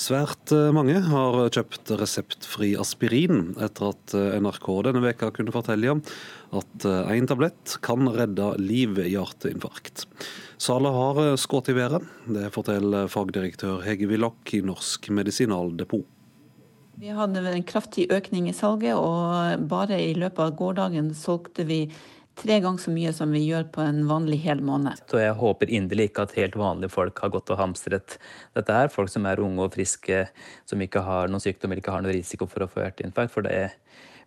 Svært mange har kjøpt reseptfri aspirin etter at NRK denne veka kunne fortelle at én tablett kan redde liv i hjerteinfarkt. Salet har skutt i været. Det forteller fagdirektør Hege Willoch i Norsk Medisinaldepot. Vi hadde en kraftig økning i salget, og bare i løpet av gårsdagen solgte vi tre ganger så mye som vi gjør på en vanlig hel måned. Så jeg håper inderlig ikke at helt vanlige folk har gått og hamstret dette her. Folk som er unge og friske, som ikke har noen sykdom eller ikke har noen risiko for å få hjerteinfarkt. For det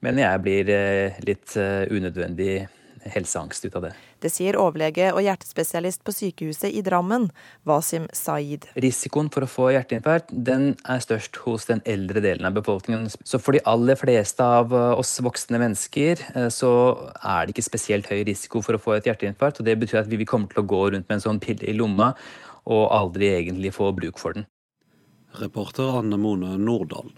mener jeg blir eh, litt eh, unødvendig helseangst ut av det. Det sier overlege og hjertespesialist på sykehuset i Drammen, Wasim Saeed. Risikoen for å få hjerteinfarkt den er størst hos den eldre delen av befolkningen. Så for de aller fleste av eh, oss voksne mennesker eh, så er det ikke spesielt høy risiko for å få et hjerteinfarkt. og Det betyr at vi kommer til å gå rundt med en sånn pille i lomma og aldri egentlig få bruk for den. Reporter Anne Mone Nordahl.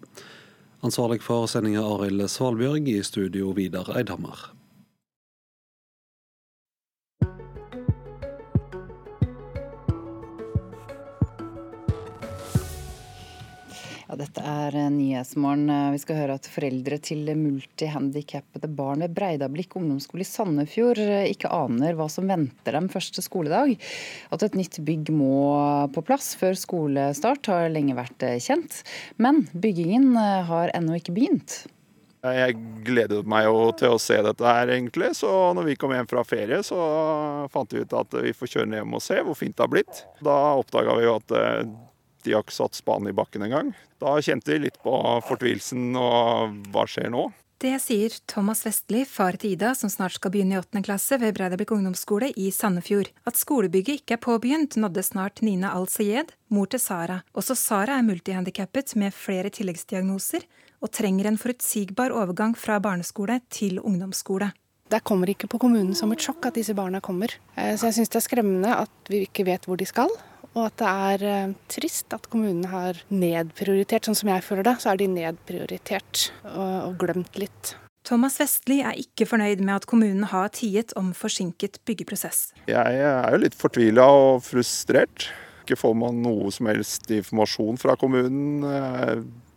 Ansvarlig for sendinga Arild Svalbjørg, i studio Vidar Eidhammer. Dette er Nyhetsmorgen. Vi skal høre at foreldre til multihandikappede barn ved Breidablikk ungdomsskole i Sandefjord ikke aner hva som venter dem første skoledag. At et nytt bygg må på plass før skolestart har lenge vært kjent. Men byggingen har ennå ikke begynt. Jeg gledet meg jo til å se dette her, egentlig. Så når vi kom hjem fra ferie, så fant vi ut at vi får kjøre ned hjem og se hvor fint det har blitt. Da oppdaga vi jo at de har ikke satt spaden i bakken engang. Da kjente vi litt på fortvilelsen og hva skjer nå? Det sier Thomas Vestli, far til Ida, som snart skal begynne i åttende klasse ved Breidablikk ungdomsskole i Sandefjord. At skolebygget ikke er påbegynt, nådde snart Nina Al-Sayed, mor til Sara. Også Sara er multihandikappet med flere tilleggsdiagnoser, og trenger en forutsigbar overgang fra barneskole til ungdomsskole. Det kommer ikke på kommunen som et sjokk at disse barna kommer. Så jeg syns det er skremmende at vi ikke vet hvor de skal. Og at det er trist at kommunen har nedprioritert, sånn som jeg føler det, så er de nedprioritert og glemt litt. Thomas Vestli er ikke fornøyd med at kommunen har tiet om forsinket byggeprosess. Jeg er jo litt fortvila og frustrert. Ikke får man noe som helst informasjon fra kommunen.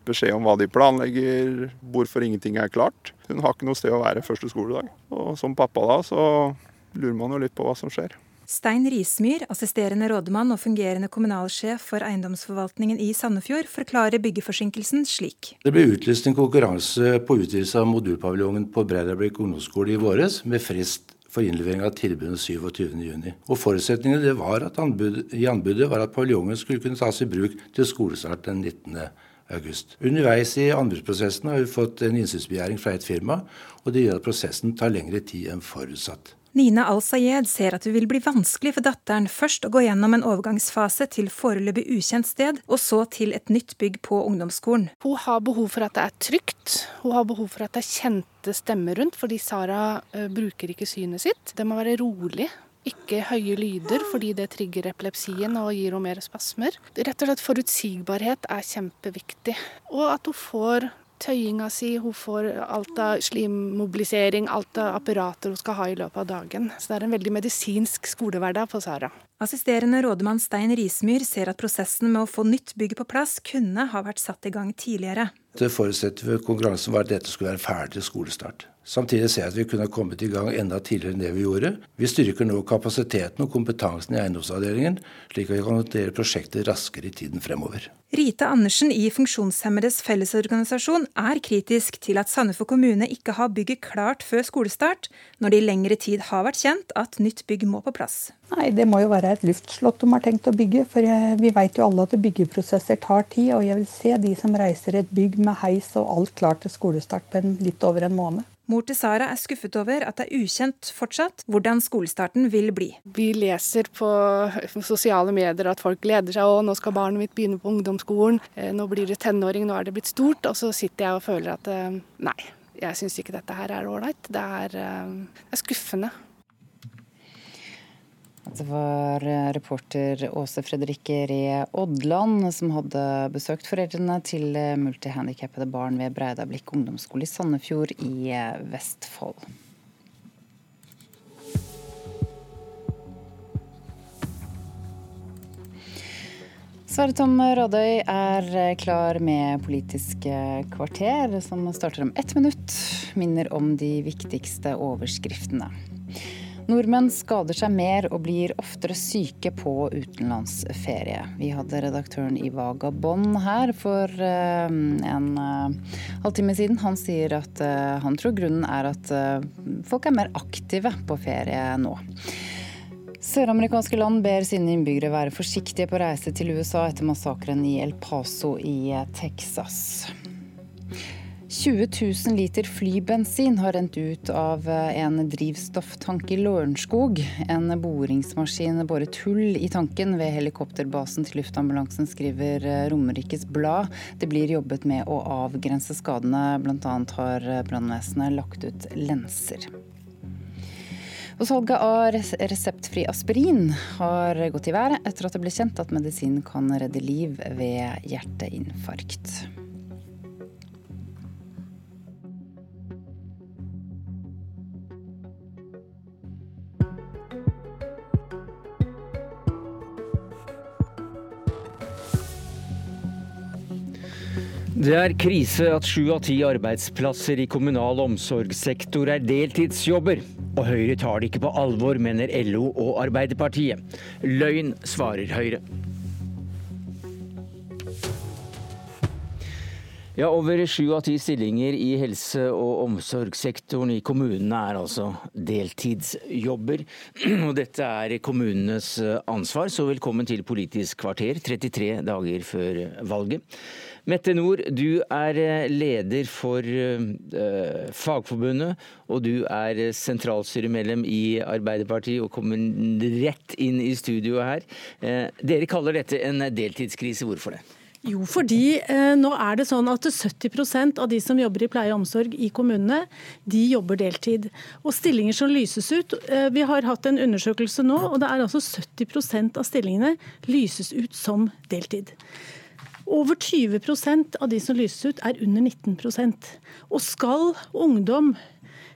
Beskjed om hva de planlegger, hvorfor ingenting er klart. Hun har ikke noe sted å være første skoledag. Og som pappa da, så lurer man jo litt på hva som skjer. Stein Rismyr, assisterende rådmann og fungerende kommunalsjef for eiendomsforvaltningen i Sandefjord, forklarer byggeforsinkelsen slik. Det ble utlyst en konkurranse på utvidelse av modulpaviljongen på Breidablikk ungdomsskole i våres, med frist for innlevering av tilbudet 27.6. Og Forutsetningen det var at anbud, i anbudet var at paviljongen skulle kunne tas i bruk til skolestart den 19. August. Underveis i anbudsprosessen har vi fått en innsynsbegjæring fra et firma, og det gjør at prosessen tar lengre tid enn forutsatt. Nina Al-Sayed ser at det vil bli vanskelig for datteren først å gå gjennom en overgangsfase til foreløpig ukjent sted, og så til et nytt bygg på ungdomsskolen. Hun har behov for at det er trygt, hun har behov for at det er kjente stemmer rundt, fordi Sara uh, bruker ikke synet sitt. Det må være rolig ikke høye lyder fordi det trigger epilepsien og gir henne mer spasmer. Rett og slett forutsigbarhet er kjempeviktig. Og at hun får tøyinga si, hun får alt av slimmobilisering, alt av apparater hun skal ha i løpet av dagen. Så det er en veldig medisinsk skolehverdag på Sara. Assisterende rådmann Stein Rismyr ser at prosessen med å få nytt bygg på plass kunne ha vært satt i gang tidligere. Det forutsetter ved konkurransen var at dette skulle være ferdig til skolestart. Samtidig ser jeg at vi kunne ha kommet i gang enda tidligere enn det vi gjorde. Vi styrker nå kapasiteten og kompetansen i eiendomsavdelingen, slik at vi kan håndtere prosjektet raskere i tiden fremover. Rita Andersen i Funksjonshemmedes Fellesorganisasjon er kritisk til at Sandefjord kommune ikke har bygget klart før skolestart, når det i lengre tid har vært kjent at nytt bygg må på plass. Nei, Det må jo være et luftslott de har tenkt å bygge. For vi vet jo alle at byggeprosesser tar tid. Og jeg vil se de som reiser et bygg med heis og alt klart til skolestart på en litt over en måned. Mor til Sara er skuffet over at det er ukjent fortsatt hvordan skolestarten vil bli. Vi leser på sosiale medier at folk gleder seg. Å, nå skal barnet mitt begynne på ungdomsskolen. Eh, nå blir det tenåring, nå er det blitt stort. Og så sitter jeg og føler at eh, nei, jeg syns ikke dette her er ålreit. Det, eh, det er skuffende. Det var eh, reporter Åse Fredrikke Ree Odland som hadde besøkt foreldrene til eh, multihandikappede barn ved Breidablikk ungdomsskole i Sandefjord i eh, Vestfold. Sverre Tom Radøy er klar med Politisk kvarter, som starter om ett minutt. Minner om de viktigste overskriftene. Nordmenn skader seg mer og blir oftere syke på utenlandsferie. Vi hadde redaktøren i Vagabond her for eh, en uh, halvtime siden. Han sier at uh, han tror grunnen er at folk er mer aktive på ferie nå. Søramerikanske land ber sine innbyggere være forsiktige på reise til USA etter massakren i El Paso i Texas. 20 000 liter flybensin har rent ut av eh, en drivstofftank i Lørenskog. En boringsmaskin boret hull i tanken ved helikopterbasen til luftambulansen, skriver eh, Romerikes Blad. Det blir jobbet med å avgrense skadene, bl.a. har brannvesenet lagt ut lenser. Og salget av reseptfri aspirin har gått i været etter at det ble kjent at medisinen kan redde liv ved hjerteinfarkt. Det er krise at sju av ti arbeidsplasser i kommunal omsorgssektor er deltidsjobber. Og Høyre tar det ikke på alvor, mener LO og Arbeiderpartiet. Løgn, svarer Høyre. Ja, Over sju av ti stillinger i helse- og omsorgssektoren i kommunene er altså deltidsjobber. Og dette er kommunenes ansvar, så velkommen til Politisk kvarter 33 dager før valget. Mette Nord, du er eh, leder for uh, Fagforbundet, og du er sentralstyremedlem i Arbeiderpartiet og kommer rett inn i studioet her. Uh, dere kaller dette en deltidskrise. Hvorfor det? Jo, fordi eh, nå er det sånn at 70% av de som jobber i pleie og omsorg i kommunene, de jobber deltid. Og stillinger som lyses ut eh, Vi har hatt en undersøkelse nå, og det er altså 70% av stillingene lyses ut som deltid. Over 20% av de som lyses ut, er under 19% Og skal ungdom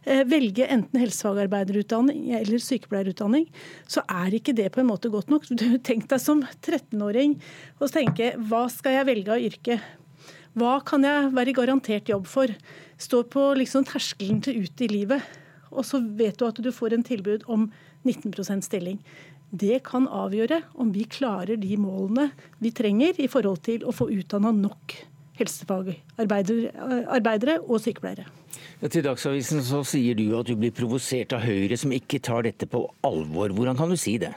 eh, velge enten helsefagarbeiderutdanning eller sykepleierutdanning, så er ikke det på en måte godt nok. Du Tenk deg som 13-åring og tenke hva skal jeg velge av yrke? Hva kan jeg være garantert jobb for? Står på liksom terskelen til ut i livet, og så vet du at du får en tilbud om 19% stilling. Det kan avgjøre om vi klarer de målene vi trenger i forhold til å få utdanna nok helsefagarbeidere og sykepleiere. Ja, til Dagsavisen så sier du at du blir provosert av Høyre som ikke tar dette på alvor. Hvordan kan du si det?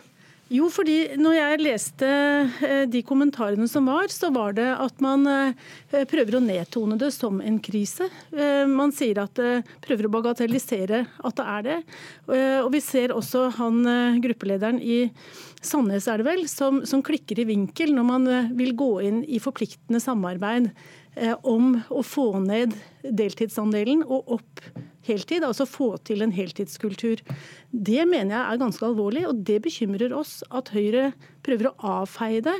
Jo, fordi når jeg leste eh, de kommentarene som var, så var det at man eh, prøver å nedtone det som en krise. Eh, man sier at prøver å bagatellisere at det er det. Og vi ser også han gruppelederen i Sandnes er det vel, som, som klikker i vinkel når man vil gå inn i forpliktende samarbeid om å få ned deltidsandelen og opp heltid, altså få til en heltidskultur. Det mener jeg er ganske alvorlig, og det bekymrer oss at Høyre prøver å avfeie det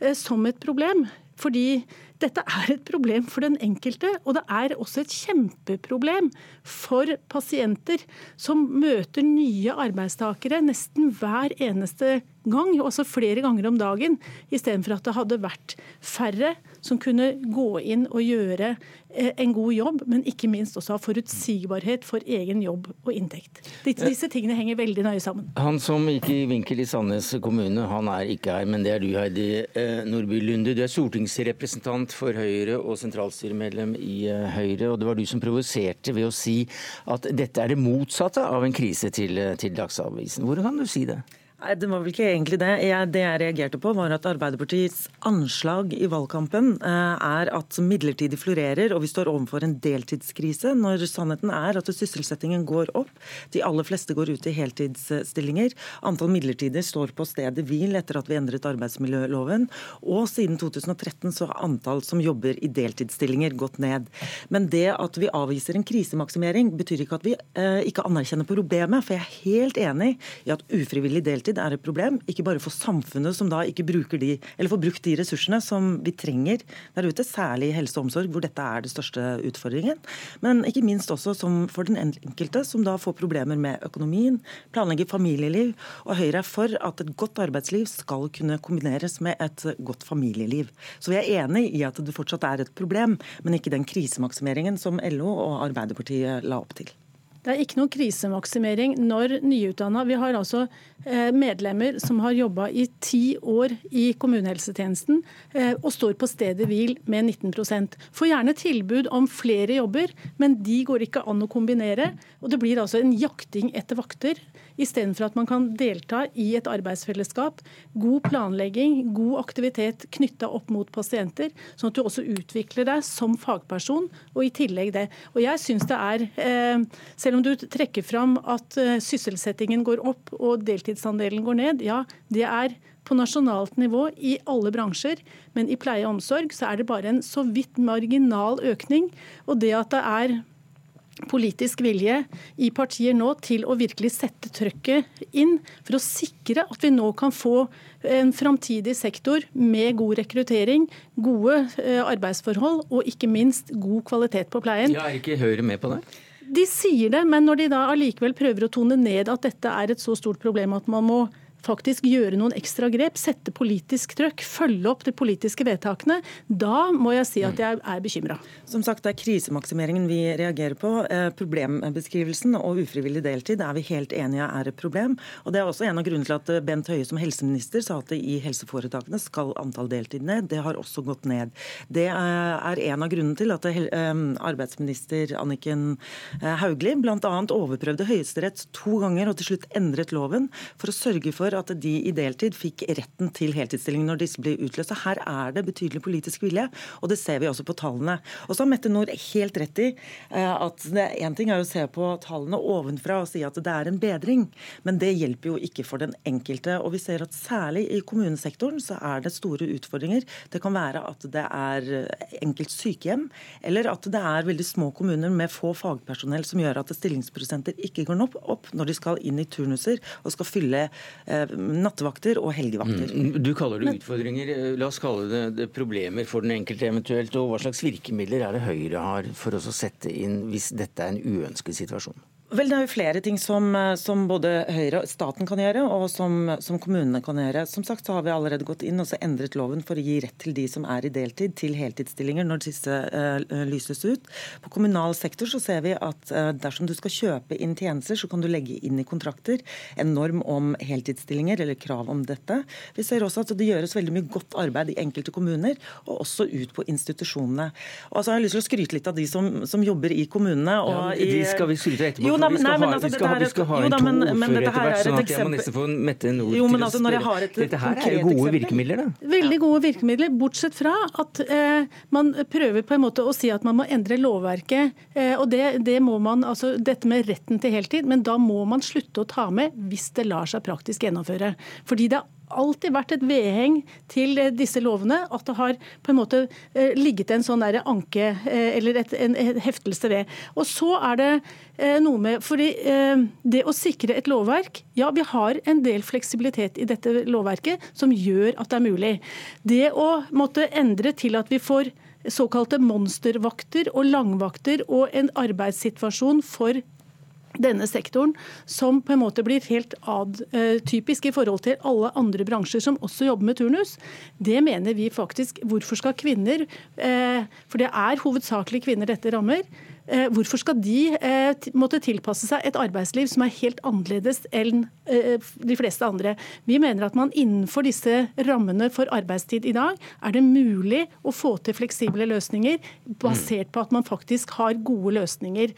eh, som et problem. Fordi dette er et problem for den enkelte, og det er også et kjempeproblem for pasienter som møter nye arbeidstakere nesten hver eneste gang, også flere ganger om dagen, istedenfor at det hadde vært færre som kunne gå inn og gjøre eh, en god jobb, men ikke minst også ha forutsigbarhet for egen jobb og inntekt. Disse tingene henger veldig nøye sammen. Han som gikk i vinkel i Sandnes kommune, han er ikke her, men det er du, Heidi eh, Nordby Lunde. Du er stortingsrepresentant for Høyre og sentralstyremedlem i eh, Høyre, og det var du som provoserte ved å si at dette er det motsatte av en krise til, til Dagsavisen. Hvordan kan du si det? Nei, Det var vel ikke egentlig det. Jeg, det jeg reagerte på, var at Arbeiderpartiets anslag i valgkampen eh, er at midlertidig florerer, og vi står overfor en deltidskrise, når sannheten er at sysselsettingen går opp. De aller fleste går ut i heltidsstillinger. Antall midlertidige står på stedet hvil etter at vi endret arbeidsmiljøloven. Og siden 2013 så har antall som jobber i deltidsstillinger gått ned. Men det at vi avviser en krisemaksimering, betyr ikke at vi eh, ikke anerkjenner problemet. For jeg er helt enig i at ufrivillig deltid deltid er et problem, ikke bare for samfunnet som da ikke bruker de, eller får brukt de ressursene som vi trenger der ute, særlig i helse og omsorg, hvor dette er det største utfordringen. Men ikke minst også for den enkelte, som da får problemer med økonomien, planlegger familieliv. Og Høyre er for at et godt arbeidsliv skal kunne kombineres med et godt familieliv. Så vi er enig i at det fortsatt er et problem, men ikke den krisemaksimeringen som LO og Arbeiderpartiet la opp til. Det er ikke noen krisemaksimering når nyutdanna Vi har altså medlemmer som har jobba i ti år i kommunehelsetjenesten eh, og står på stedet hvil med 19% Får gjerne tilbud om flere jobber, men de går ikke an å kombinere. Og det blir altså en jakting etter vakter istedenfor at man kan delta i et arbeidsfellesskap. God planlegging, god aktivitet knytta opp mot pasienter, sånn at du også utvikler deg som fagperson, og i tillegg det. Og jeg synes det er, eh, Selv om du trekker fram at eh, sysselsettingen går opp og deltidsandelen går ned, ja, det er på nasjonalt nivå i alle bransjer, men i pleie og omsorg så er det bare en så vidt marginal økning. Og det at det er politisk vilje i partier nå til å virkelig sette trøkket inn for å sikre at vi nå kan få en framtidig sektor med god rekruttering, gode eh, arbeidsforhold og ikke minst god kvalitet på pleien. Ja, Er ikke Høyre med på det? De sier det, men når de da allikevel prøver å tone ned at dette er et så stort problem at man må faktisk gjøre noen ekstra grep, sette politisk trøkk, følge opp de politiske vedtakene, da må jeg si at jeg er bekymra. Som sagt, det er krisemaksimeringen vi reagerer på. Eh, problembeskrivelsen og ufrivillig deltid er vi helt enige er et problem. Og Det er også en av grunnene til at eh, Bent Høie som helseminister sa at i helseforetakene skal antall deltid ned. Det har også gått ned. Det er en av grunnene til at eh, arbeidsminister Anniken Hauglie bl.a. overprøvde Høyesterett to ganger og til slutt endret loven for å sørge for at de i deltid fikk retten til heltidsstilling når disse blir utløst. Så her er det betydelig politisk vilje, og det ser vi også på tallene. Og så har Mette Nord helt rett i eh, at én ting er å se på tallene ovenfra og si at det er en bedring, men det hjelper jo ikke for den enkelte. Og vi ser at særlig i kommunesektoren så er det store utfordringer. Det kan være at det er enkelt sykehjem, eller at det er veldig små kommuner med få fagpersonell som gjør at stillingsprosenter ikke går opp når de skal inn i turnuser og skal fylle eh, nattevakter og helgevakter. Mm. Du kaller det utfordringer. La oss kalle det, det, problemer for den enkelte eventuelt. Og hva slags virkemidler er det Høyre har for oss å sette inn hvis dette er en uønsket situasjon? Vel, Det er jo flere ting som, eh, som både Høyre og staten kan gjøre, og som, som, kommunene kan gjøre. Som sagt så har vi allerede gått inn og så endret loven for å gi rett til de som er i deltid, til heltidsstillinger når disse uh, lyses ut. På kommunal sektor så ser vi at uh, dersom du skal kjøpe inn tjenester, så kan du legge inn i kontrakter en norm om heltidsstillinger eller krav om dette. Vi ser også at det gjøres veldig mye godt arbeid i enkelte kommuner, og også ut på institusjonene. Og så har jeg lyst til å skryte litt av de som, som jobber i kommunene. Og ja, de skal vi skryte etterpå. Jo, da, vi, skal ha, altså, vi, skal ha, vi skal ha en to ordfører etter hvert, sånn at jeg må nesten få Mette Nord jo, til altså, å spørre. Dette her er jo gode virkemidler, da. Veldig gode virkemidler, bortsett fra at eh, man prøver på en måte å si at man må endre lovverket. Eh, og det, det, må man, altså Dette med retten til heltid, men da må man slutte å ta med hvis det lar seg praktisk gjennomføre. Fordi det er alltid vært et vedheng til eh, disse lovene at det har på en måte eh, ligget en sånn der anke eller et, en heftelse ved. Og så er det noe med fordi Det å sikre et lovverk Ja, vi har en del fleksibilitet i dette lovverket som gjør at det er mulig. Det å måtte endre til at vi får såkalte monstervakter og langvakter og en arbeidssituasjon for denne sektoren, som på en måte blir helt atypisk i forhold til alle andre bransjer som også jobber med turnus. Det mener vi faktisk. Hvorfor skal kvinner, eh, for det er hovedsakelig kvinner dette rammer, Eh, hvorfor skal de eh, måtte tilpasse seg et arbeidsliv som er helt annerledes enn eh, de fleste andre? Vi mener at man innenfor disse rammene for arbeidstid i dag, er det mulig å få til fleksible løsninger basert på at man faktisk har gode løsninger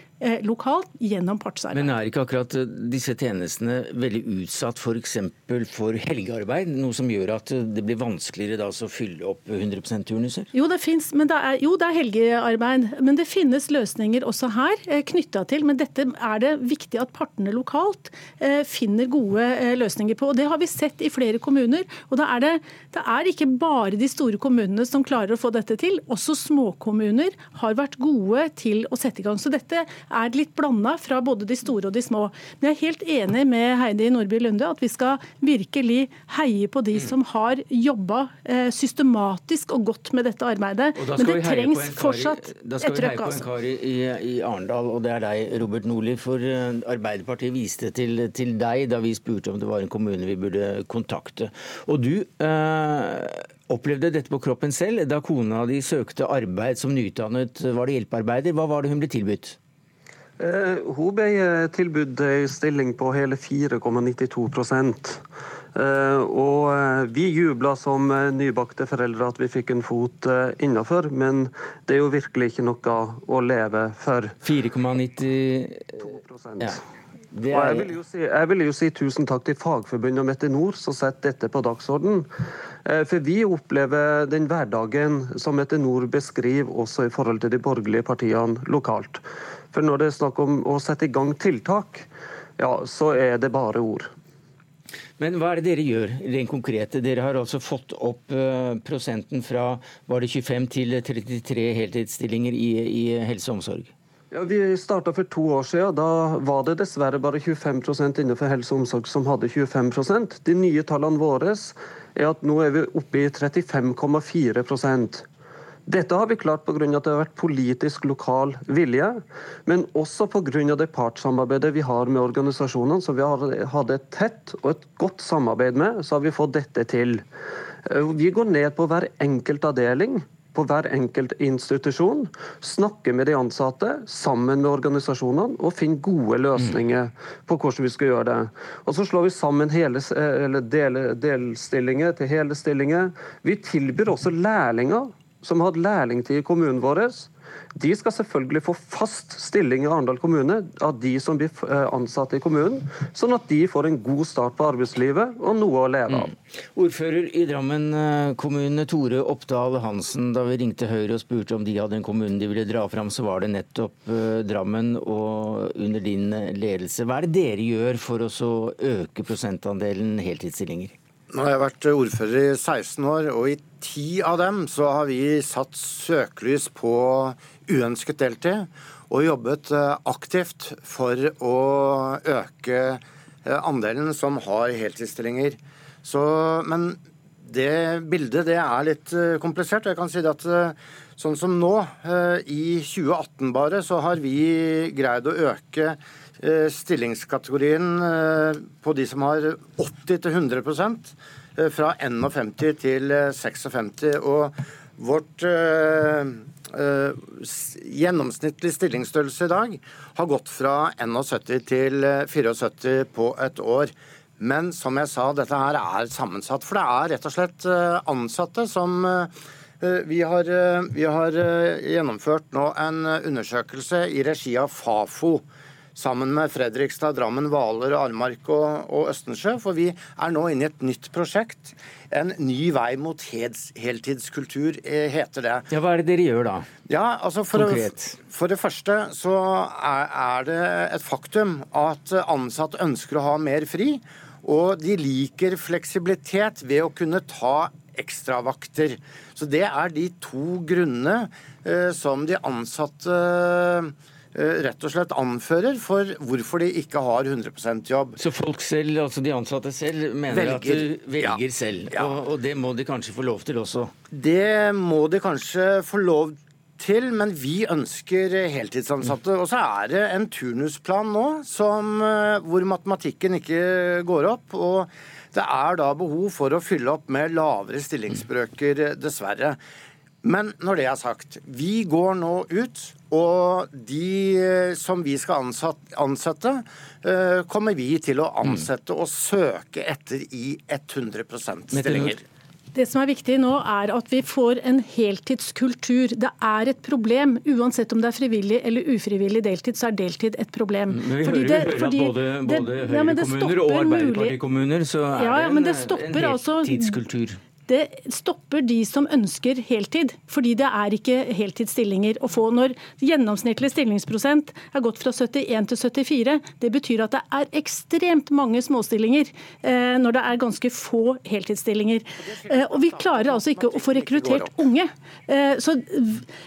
lokalt gjennom partsarbeid. Men er ikke akkurat disse tjenestene veldig utsatt f.eks. For, for helgearbeid? Noe som gjør at det blir vanskeligere da å fylle opp 100 turnuser? Jo, det finnes, men det er, jo, det er helgearbeid. Men det finnes løsninger utfordringer også her eh, knytta til. Men dette er det viktig at partene lokalt eh, finner gode eh, løsninger på. og Det har vi sett i flere kommuner. og da er det, det er ikke bare de store kommunene som klarer å få dette til. Også småkommuner har vært gode til å sette i gang. Så dette er litt blanda fra både de store og de små. Men jeg er helt enig med Heidi Nordby Lunde at vi skal virkelig heie på de som har jobba systematisk og godt med dette arbeidet. Men det trengs fortsatt et trøkk. Altså. I, i Arendal, og det er deg, Robert Nordli. For eh, Arbeiderpartiet viste til, til, deg da vi spurte om det var en kommune vi burde kontakte. Og du eh, opplevde dette på kroppen selv da kona di søkte arbeid som nyutdannet var det hjelpearbeider. Hva var det hun ble tilbudt? Eh, hun ble eh, tilbudt en stilling på hele 4,92 Eh, og eh, vi jubla som eh, nybakte foreldre at vi fikk en fot innafor, men det er jo virkelig ikke noe å leve for. 4,92 ja. Er... Jeg, vil si, jeg, vil jo si, tusen takk til Fagforbundet og Metinor som setter dette på dagsorden. For vi opplever den hverdagen som Metinor beskriver også i forhold til de borgerlige partiene lokalt. For når det er snakk om å sette i gang tiltak, ja, så er det bare ord. Men hva er det dere gjør rent konkrete? Dere har altså fått opp eh, prosenten fra var det 25 til 33 heltidsstillinger i, i helse og omsorg? Ja, Vi starta for to år siden. Da var det dessverre bare 25 innenfor helse og omsorg som hadde 25% De nye tallene våre er at nå er vi oppe i 35,4 dette har vi klart pga. at det har vært politisk lokal vilje, men også pga. det partssamarbeidet vi har med organisasjonene, som vi har hatt et tett og et godt samarbeid med, så har vi fått dette til. Eh, vi går ned på hver enkelt avdeling på hver enkelt institusjon, snakke med de ansatte sammen med organisasjonene og finne gode løsninger på hvordan vi skal gjøre det. Og Så slår vi sammen hele, del, delstillinger til hele stillinger. Vi tilbyr også lærlinger som har hatt lærlingtid i kommunen vår, de skal selvfølgelig få fast stilling i Arendal kommune av de som blir ansatte ansatt i kommunen, sånn at de får en god start på arbeidslivet og noe å leve av. Mm. Ordfører i Drammen eh, kommune, Tore Oppdal Hansen. Da vi ringte Høyre og spurte om de hadde en kommune de ville dra fram, så var det nettopp eh, Drammen og under din ledelse. Hva er det dere gjør for å øke prosentandelen heltidsstillinger? Nå har jeg vært ordfører i 16 år, og i ti av dem så har vi satt søkelys på uønsket deltid. Og jobbet eh, aktivt for å øke eh, andelen som har heltidsstillinger. Så, men det bildet det er litt eh, komplisert. Jeg kan si at sånn som nå, i 2018 bare, så har vi greid å øke stillingskategorien eh, på de som har 80-100 eh, fra 51 til 56. Og vårt gjennomsnittlig stillingsstørrelse i dag har gått fra 71 til 74 på et år. Men som jeg sa, dette her er sammensatt. For det er rett og slett ansatte som vi har, vi har gjennomført nå en undersøkelse i regi av Fafo sammen med Fredrikstad, Drammen, Hvaler, Armark og, og Østensjø. For vi er nå inne i et nytt prosjekt. En ny vei mot heltidskultur, eh, heter det. Ja, Hva er det dere gjør da? Ja, altså for, Konkret. for det første så er, er det et faktum at ansatte ønsker å ha mer fri. Og de liker fleksibilitet ved å kunne ta ekstravakter. Så det er de to grunnene eh, som de ansatte eh, rett og slett anfører for hvorfor de ikke har 100% jobb. Så folk selv, altså de ansatte selv, mener Velger. at du velger Ja. selv. Ja. Og, og det må de kanskje få lov til også? Det må de kanskje få lov til, men vi ønsker heltidsansatte. Og så er det en turnusplan nå som, eh, hvor matematikken ikke går opp. og det er da behov for å fylle opp med lavere stillingsbrøker, eh, dessverre. Men når det er sagt, vi går nå ut, og de eh, som vi skal ansette, eh, kommer vi til å ansette og søke etter i 100 stillinger. Det som er viktig nå, er at vi får en heltidskultur. Det er et problem. Uansett om det er frivillig eller ufrivillig deltid, så er deltid et problem. Men vi Fordi hører, det- fordi at både, både ja, Høyre-kommuner og Arbeiderparti-kommuner så er Ja, ja, det men en, det stopper heltidskultur. altså- heltidskultur. Det stopper de som ønsker heltid, fordi det er ikke heltidsstillinger å få. Når gjennomsnittlig stillingsprosent er gått fra 71 til 74, det betyr at det er ekstremt mange småstillinger eh, når det er ganske få heltidsstillinger. Eh, og vi klarer altså ikke å få rekruttert unge. Eh, så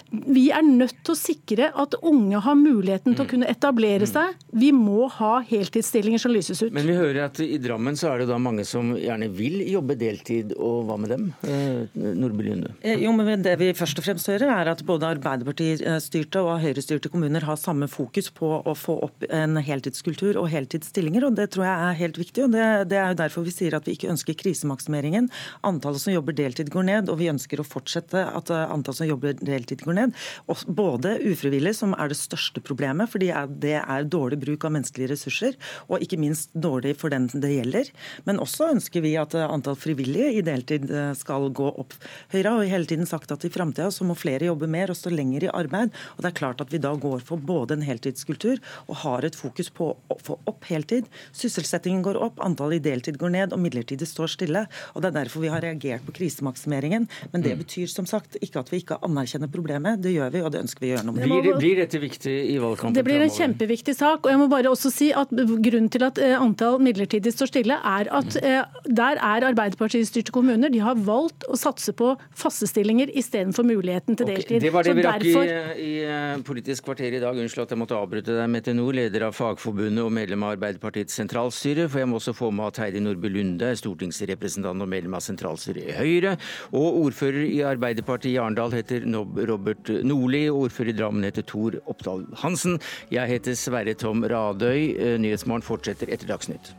vi er nødt til å sikre at unge har muligheten til å kunne etablere seg. Vi må ha heltidsstillinger som lyses ut. Men vi hører at i Drammen så er det da mange som gjerne vil jobbe deltid, og hva med dem? Eh, Nordby Lunde? Eh, Jo, men Det vi først og fremst hører, er at både Arbeiderparti-styrte og Høyre-styrte kommuner har samme fokus på å få opp en heltidskultur og heltidsstillinger. og Det tror jeg er helt viktig. og Det, det er jo derfor vi sier at vi ikke ønsker krisemaksimeringen. Antallet som jobber deltid går ned, og vi ønsker å fortsette at eh, antallet som jobber deltid går ned. Og både ufrivillig, som er det største problemet, fordi det er dårlig bruk av menneskelige ressurser, og ikke minst dårlig for den det gjelder. Men også ønsker vi at antall frivillige i deltid skal gå opp. Høyre har jo hele tiden sagt at i framtida så må flere jobbe mer og stå lenger i arbeid. Og det er klart at vi da går for både en heltidskultur og har et fokus på å få opp heltid. Sysselsettingen går opp, antallet i deltid går ned, og midlertidig står stille. Og det er derfor vi har reagert på krisemaksimeringen. Men det betyr som sagt ikke at vi ikke anerkjenner problemet. Det gjør vi, og det ønsker vi å gjøre noe med. Blir, blir dette viktig i valgkampen Det blir en kjempeviktig sak. og jeg må bare også si at Grunnen til at eh, antall midlertidig står stille, er at eh, der er Arbeiderparti-styrte kommuner. De har valgt å satse på faste stillinger istedenfor muligheten til deltid. Det var det vi rakk derfor- i i, Politisk kvarter i dag. Unnskyld at jeg måtte avbryte deg, Mette Nord, leder av Fagforbundet og medlem av Arbeiderpartiets sentralstyre. For jeg må også få med at Heidi Nordby Lunde er stortingsrepresentant og medlem av sentralstyret i Høyre. Og ordfører i Arbeiderpartiet i Arendal heter Robert Nordli, ordfører i Drammen heter Tor Oppdal Hansen. Jeg heter Sverre Tom Radøy. Eh, Nyhetsmorgen fortsetter etter Dagsnytt.